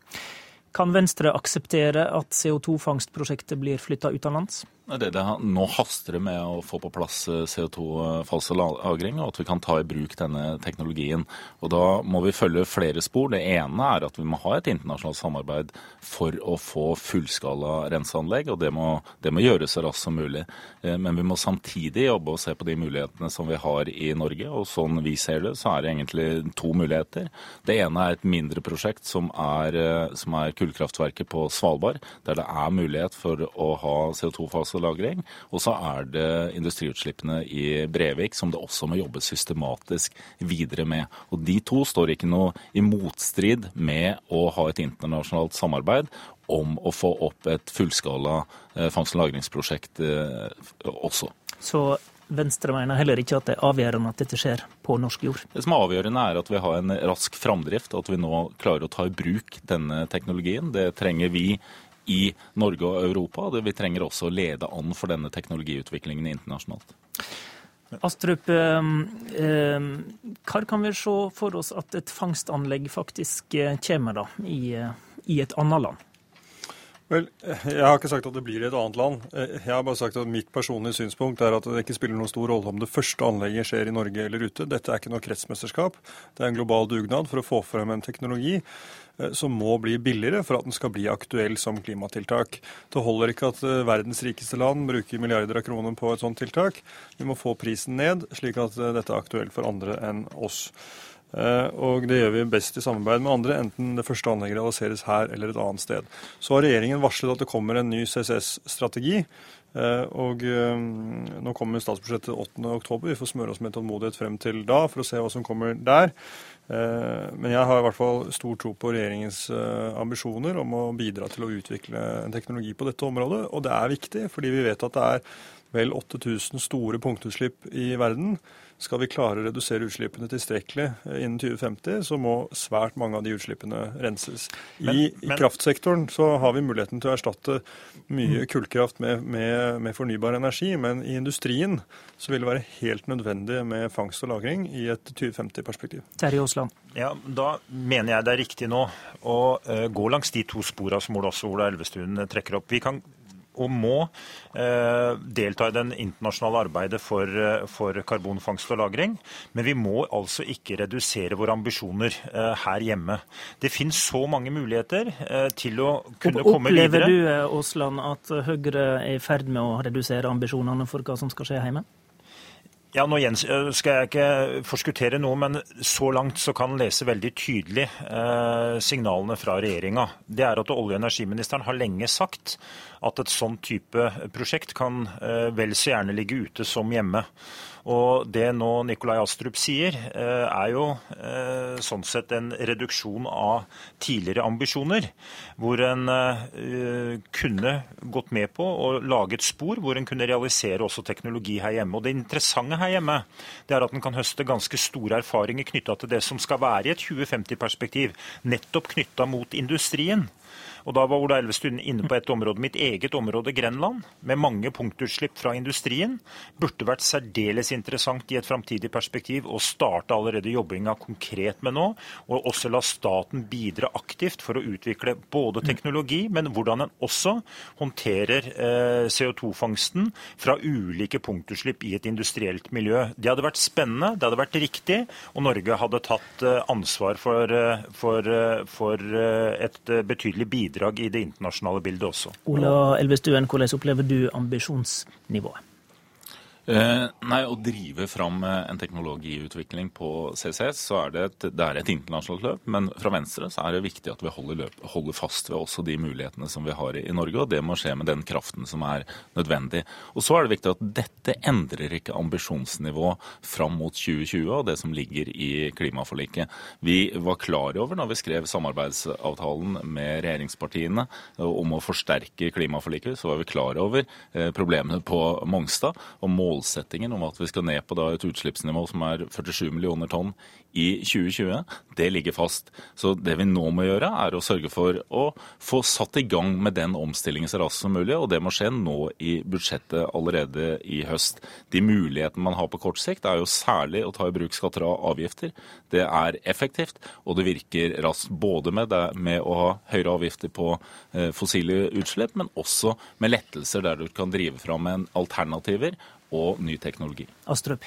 Kan Venstre akseptere at CO2-fangstprosjektet blir flytta utenlands? Det det, nå haster det med å få på plass eh, CO2-fangst og at vi kan ta i bruk denne teknologien. Og Da må vi følge flere spor. Det ene er at vi må ha et internasjonalt samarbeid for å få fullskala renseanlegg, og det må, det må gjøres så raskt som mulig. Eh, men vi må samtidig jobbe og se på de mulighetene som vi har i Norge. Og sånn vi ser det, så er det egentlig to muligheter. Det ene er et mindre prosjekt som er, eh, som er kullkraftverket på Svalbard, der det er mulighet for å ha CO2-fangst lagring. Og så er det industriutslippene i Brevik som det også må jobbes systematisk videre med. Og de to står ikke noe i motstrid med å ha et internasjonalt samarbeid om å få opp et fullskala eh, fangst- og lagringsprosjekt eh, også. Så Venstre mener heller ikke at det er avgjørende at dette skjer på norsk jord? Det som er avgjørende, er at vi har en rask framdrift, at vi nå klarer å ta i bruk denne teknologien. Det trenger vi i Norge og Europa. Vi trenger også å lede an for denne teknologiutviklingen internasjonalt. Astrup, eh, eh, hva kan vi se for oss at et fangstanlegg faktisk eh, kommer da, i, i et annet land? Vel, Jeg har ikke sagt at det blir i et annet land. Jeg har bare sagt at Mitt personlige synspunkt er at det ikke spiller noen stor rolle om det første anlegget skjer i Norge eller ute. Dette er ikke noe kretsmesterskap. Det er en global dugnad for å få frem en teknologi Eh, som må bli billigere for at den skal bli aktuell som klimatiltak. Det holder ikke at eh, verdens rikeste land bruker milliarder av kroner på et sånt tiltak. Vi må få prisen ned, slik at eh, dette er aktuelt for andre enn oss. Og det gjør vi best i samarbeid med andre, enten det første anlegget realiseres her eller et annet sted. Så har regjeringen varslet at det kommer en ny CCS-strategi. Og nå kommer statsbudsjettet 8.10. Vi får smøre oss med tålmodighet frem til da for å se hva som kommer der. Eh, men jeg har i hvert fall stor tro på regjeringens eh, ambisjoner om å bidra til å utvikle en teknologi på dette området. Og det er viktig, fordi vi vet at det er vel 8000 store punktutslipp i verden. Skal vi klare å redusere utslippene tilstrekkelig eh, innen 2050, så må svært mange av de utslippene renses. Men, I, men... kraftsektoren så har vi muligheten til å erstatte mye kullkraft med, med, med, fornybar energi, men i industrien så vil det være helt nødvendig med fangst og lagring i et 2050-perspektiv. Terje Aasland. Ja, Da mener jeg det er riktig nå å uh, gå langs de to spora som også Ola Elvestuen trekker opp. Vi kan og må eh, delta i den internasjonale arbeidet for, eh, for, karbonfangst og -lagring. Men vi må altså ikke redusere våre ambisjoner eh, her hjemme. Det finnes så mange muligheter eh, til å kunne komme videre. Opplever du Åsland, at Høyre er i ferd med å redusere ambisjonene for hva som skal skje hjemme? Ja, nå skal jeg ikke forskuttere noe, men så langt så kan en lese veldig tydelig eh, signalene fra regjeringa. Det er at olje- og energiministeren har lenge sagt at et sånn type prosjekt kan eh, vel så gjerne ligge ute som hjemme. Og Det nå Nikolai Astrup sier, eh, er jo eh, sånn sett en reduksjon av tidligere ambisjoner. Hvor en kunne gått med på å lage et spor hvor en kunne realisere også teknologi her hjemme. Og Det interessante her hjemme det er at en kan høste ganske store erfaringer knytta til det som skal være i et 2050-perspektiv, nettopp knytta mot industrien. Og Da var Ola Elvestuen inne på et område, mitt eget område, Grenland, med mange punktutslipp fra industrien. Burde vært særdeles interessant i et framtidig perspektiv å starte allerede jobbinga konkret med nå. Og også la staten bidra aktivt for å utvikle både teknologi, men hvordan en også håndterer eh, CO2-fangsten fra ulike punktutslipp i et industrielt miljø. Det hadde vært spennende, det hadde vært riktig, og Norge hadde tatt eh, ansvar for, eh, for, for et betydelig bidrag bidrag i det internasjonale bildet også. Ola Elvestuen, hvordan opplever du ambisjonsnivået? Eh, nei, Å drive fram eh, en teknologiutvikling på CCS, så er det et, det er et internasjonalt løp. Men fra Venstre så er det viktig at vi holder, løp, holder, fast ved også de mulighetene som vi har i, Norge. Og det må skje med den kraften som er nødvendig. Og så er det viktig at dette endrer ikke ambisjonsnivået fram mot 2020 og det som ligger i klimaforliket. Vi var klar over når vi skrev samarbeidsavtalen med regjeringspartiene om å forsterke klimaforliket, så var vi klar over eh, problemene på Mongstad. og mål målsettingen om at vi skal ned på et utslippsnivå som er 47 millioner tonn i 2020, det ligger fast. Så det vi nå må gjøre, er å sørge for å få satt i gang med den omstillingen så raskt som mulig, og det må skje nå i budsjettet allerede i høst. De mulighetene man har på kort sikt, er jo særlig å ta i bruk skatter og avgifter. Det er effektivt, og det virker raskt. Både med, det, med å ha høyere avgifter på eh, fossile utslipp, men også med lettelser der du kan drive fram en alternativer og ny teknologi. Astrup.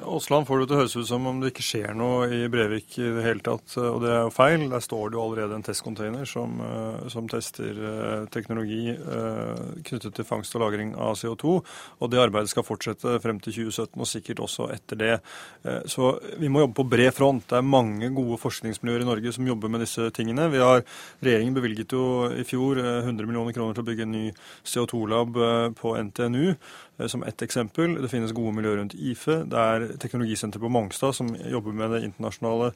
Aasland får det til å høres ut som om det ikke skjer noe i Brevik i det hele tatt. Og det er jo feil. Der står det jo allerede en testcontainer som, eh, som tester eh, teknologi eh, knyttet til fangst og lagring av CO2. Og det arbeidet skal fortsette frem til 2017, og sikkert også etter det. Så vi må jobbe på bred front. Det er mange gode forskningsmiljøer i Norge som jobber med disse tingene. Vi har, Regjeringen bevilget jo i fjor 100 millioner kroner til å bygge en ny CO2-lab på NTNU. Eh, som ett eksempel. Det finnes gode miljøer rundt IFE. Det er teknologisenteret på Mongstad som jobber med det internasjonale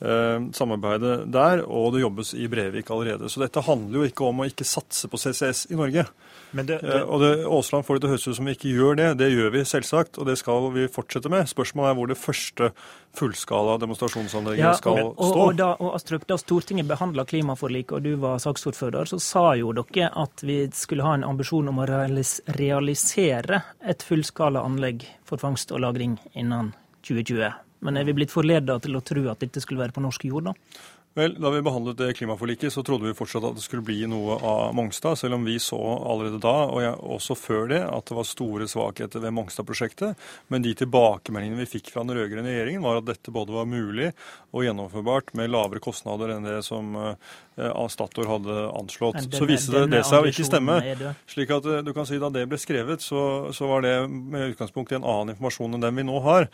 samarbeidet der, og det jobbes i Brevik allerede. Så dette handler jo ikke om å ikke satse på CCS i Norge. Det, det... Eh, og det, Aasland får det til å høres ut som vi ikke gjør det. Det gjør vi selvsagt, og det skal vi fortsette med. Spørsmålet er hvor det første fullskala demonstrasjonsanlegget ja, skal og, stå. Og, da, og Astrup, da Stortinget behandla klimaforliket og du var saksordfører, så sa jo dere at vi skulle ha en ambisjon om å realisere et fullskala anlegg for fangst og lagring innen 2020. Men er vi blitt forleda til å tro at dette skulle være på norsk jord, da? Vel, Da vi behandlet det klimaforliket, så trodde vi fortsatt at det skulle bli noe av Mongstad, selv om vi så allerede da, og jeg, også før det, at det var store svakheter ved Mongstad-prosjektet. Men de tilbakemeldingene vi fikk fra den rød-grønne regjeringen, var at dette både var mulig og gjennomførbart med lavere kostnader enn det som uh, Statoil hadde anslått. Den, så viste det, det seg å ikke stemme. slik at uh, du kan si Da det ble skrevet, så, så var det med utgangspunkt i en annen informasjon enn den vi nå har.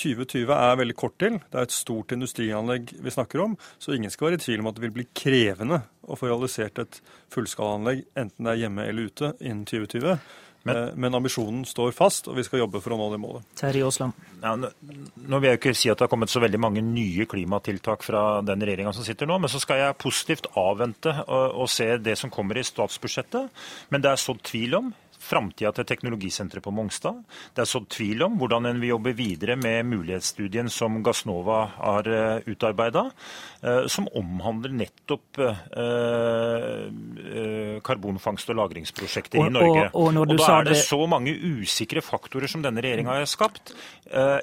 2020 er veldig kort til. Det er et stort industrianlegg vi snakker om. så ingen skal være i tvil om at det vil bli krevende å få realisert et fullskalaanlegg, enten det er hjemme eller ute, innen 2020. Men, eh, men, ambisjonen står fast, og vi skal jobbe for å nå det målet. Terje Aasland. Ja, nå vil jeg ikke si at det har kommet så veldig mange nye klimatiltak fra den regjeringa som sitter nå, men så skal jeg positivt avvente og, og se det som kommer i statsbudsjettet. Men det er sådd tvil om framtida til teknologisenteret på Mongstad. Det er sådd tvil om hvordan en vil jobbe videre med mulighetsstudien som Gassnova har eh, utarbeida, uh, som omhandler nettopp uh, karbonfangst- og lagringsprosjektet i Norge. Og, og, og Da er det, så mange usikre faktorer som denne regjeringa har skapt,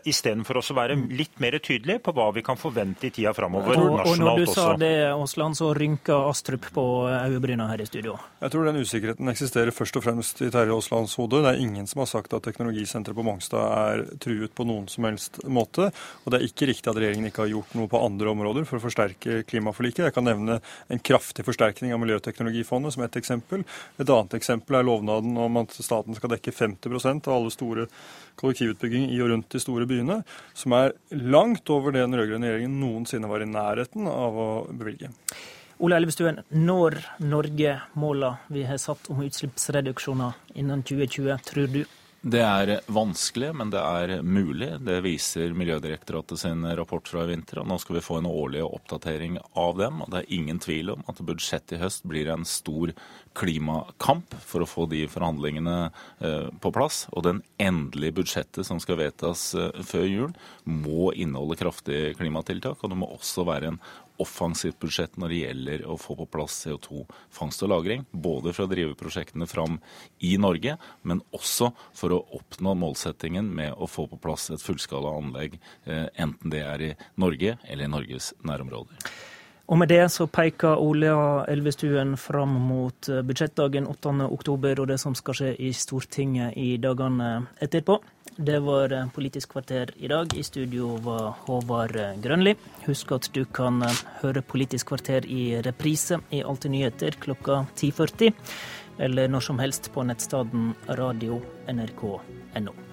istedenfor å være litt mer tydelig på hva vi kan forvente i tida framover nasjonalt også. Og når du sa det, Aasland, så rynka Astrup på øyebryna her i studio. Jeg tror den usikkerheten eksisterer først og fremst i Terje Terje Aaslands. Det er ingen som har sagt at teknologisenteret på Mongstad er truet på noen som helst måte. Og det er ikke riktig at regjeringen ikke har gjort noe på andre områder for å forsterke klimaforliket. Jeg kan nevne en kraftig forsterkning av Miljøteknologifondet som et eksempel. Et annet eksempel er lovnaden om at staten skal dekke 50% av alle store kollektivutbygging i og rundt de store byene, som er langt over det den rød-grønne regjeringen noensinne var i nærheten av å bevilge. Ole Elvestuen, når Norge måla vi har satt om utslippsreduksjoner innen 2020, tror du? Det er vanskelig, men det er mulig. Det viser Miljødirektoratet sin rapport fra i vinter. og Nå skal vi få en årlig oppdatering av dem. og Det er ingen tvil om at budsjettet i høst blir en stor klimakamp for å få de forhandlingene eh, på plass. Og den endelige budsjettet som skal vedtas eh, før jul, må inneholde kraftige klimatiltak. Og det må også være en offensivt budsjett når det gjelder å få på plass CO2-fangst og -lagring. Både for å drive prosjektene fram i Norge, men også for å oppnå målsettingen med å få på plass et fullskala anlegg, eh, enten det er i Norge eller i Norges nærområder. Og med det så peker Ole Elvestuen fram mot eh, budsjettdagen 8.10 og det som skal skje i Stortinget i dagene etterpå. Det var eh, Politisk kvarter i dag. I studio var Håvard eh, Grønli. Husk at du kan eh, høre Politisk kvarter i reprise i Alltid nyheter klokka 10.40, eller når som helst på nettstedet radio.nrk.no.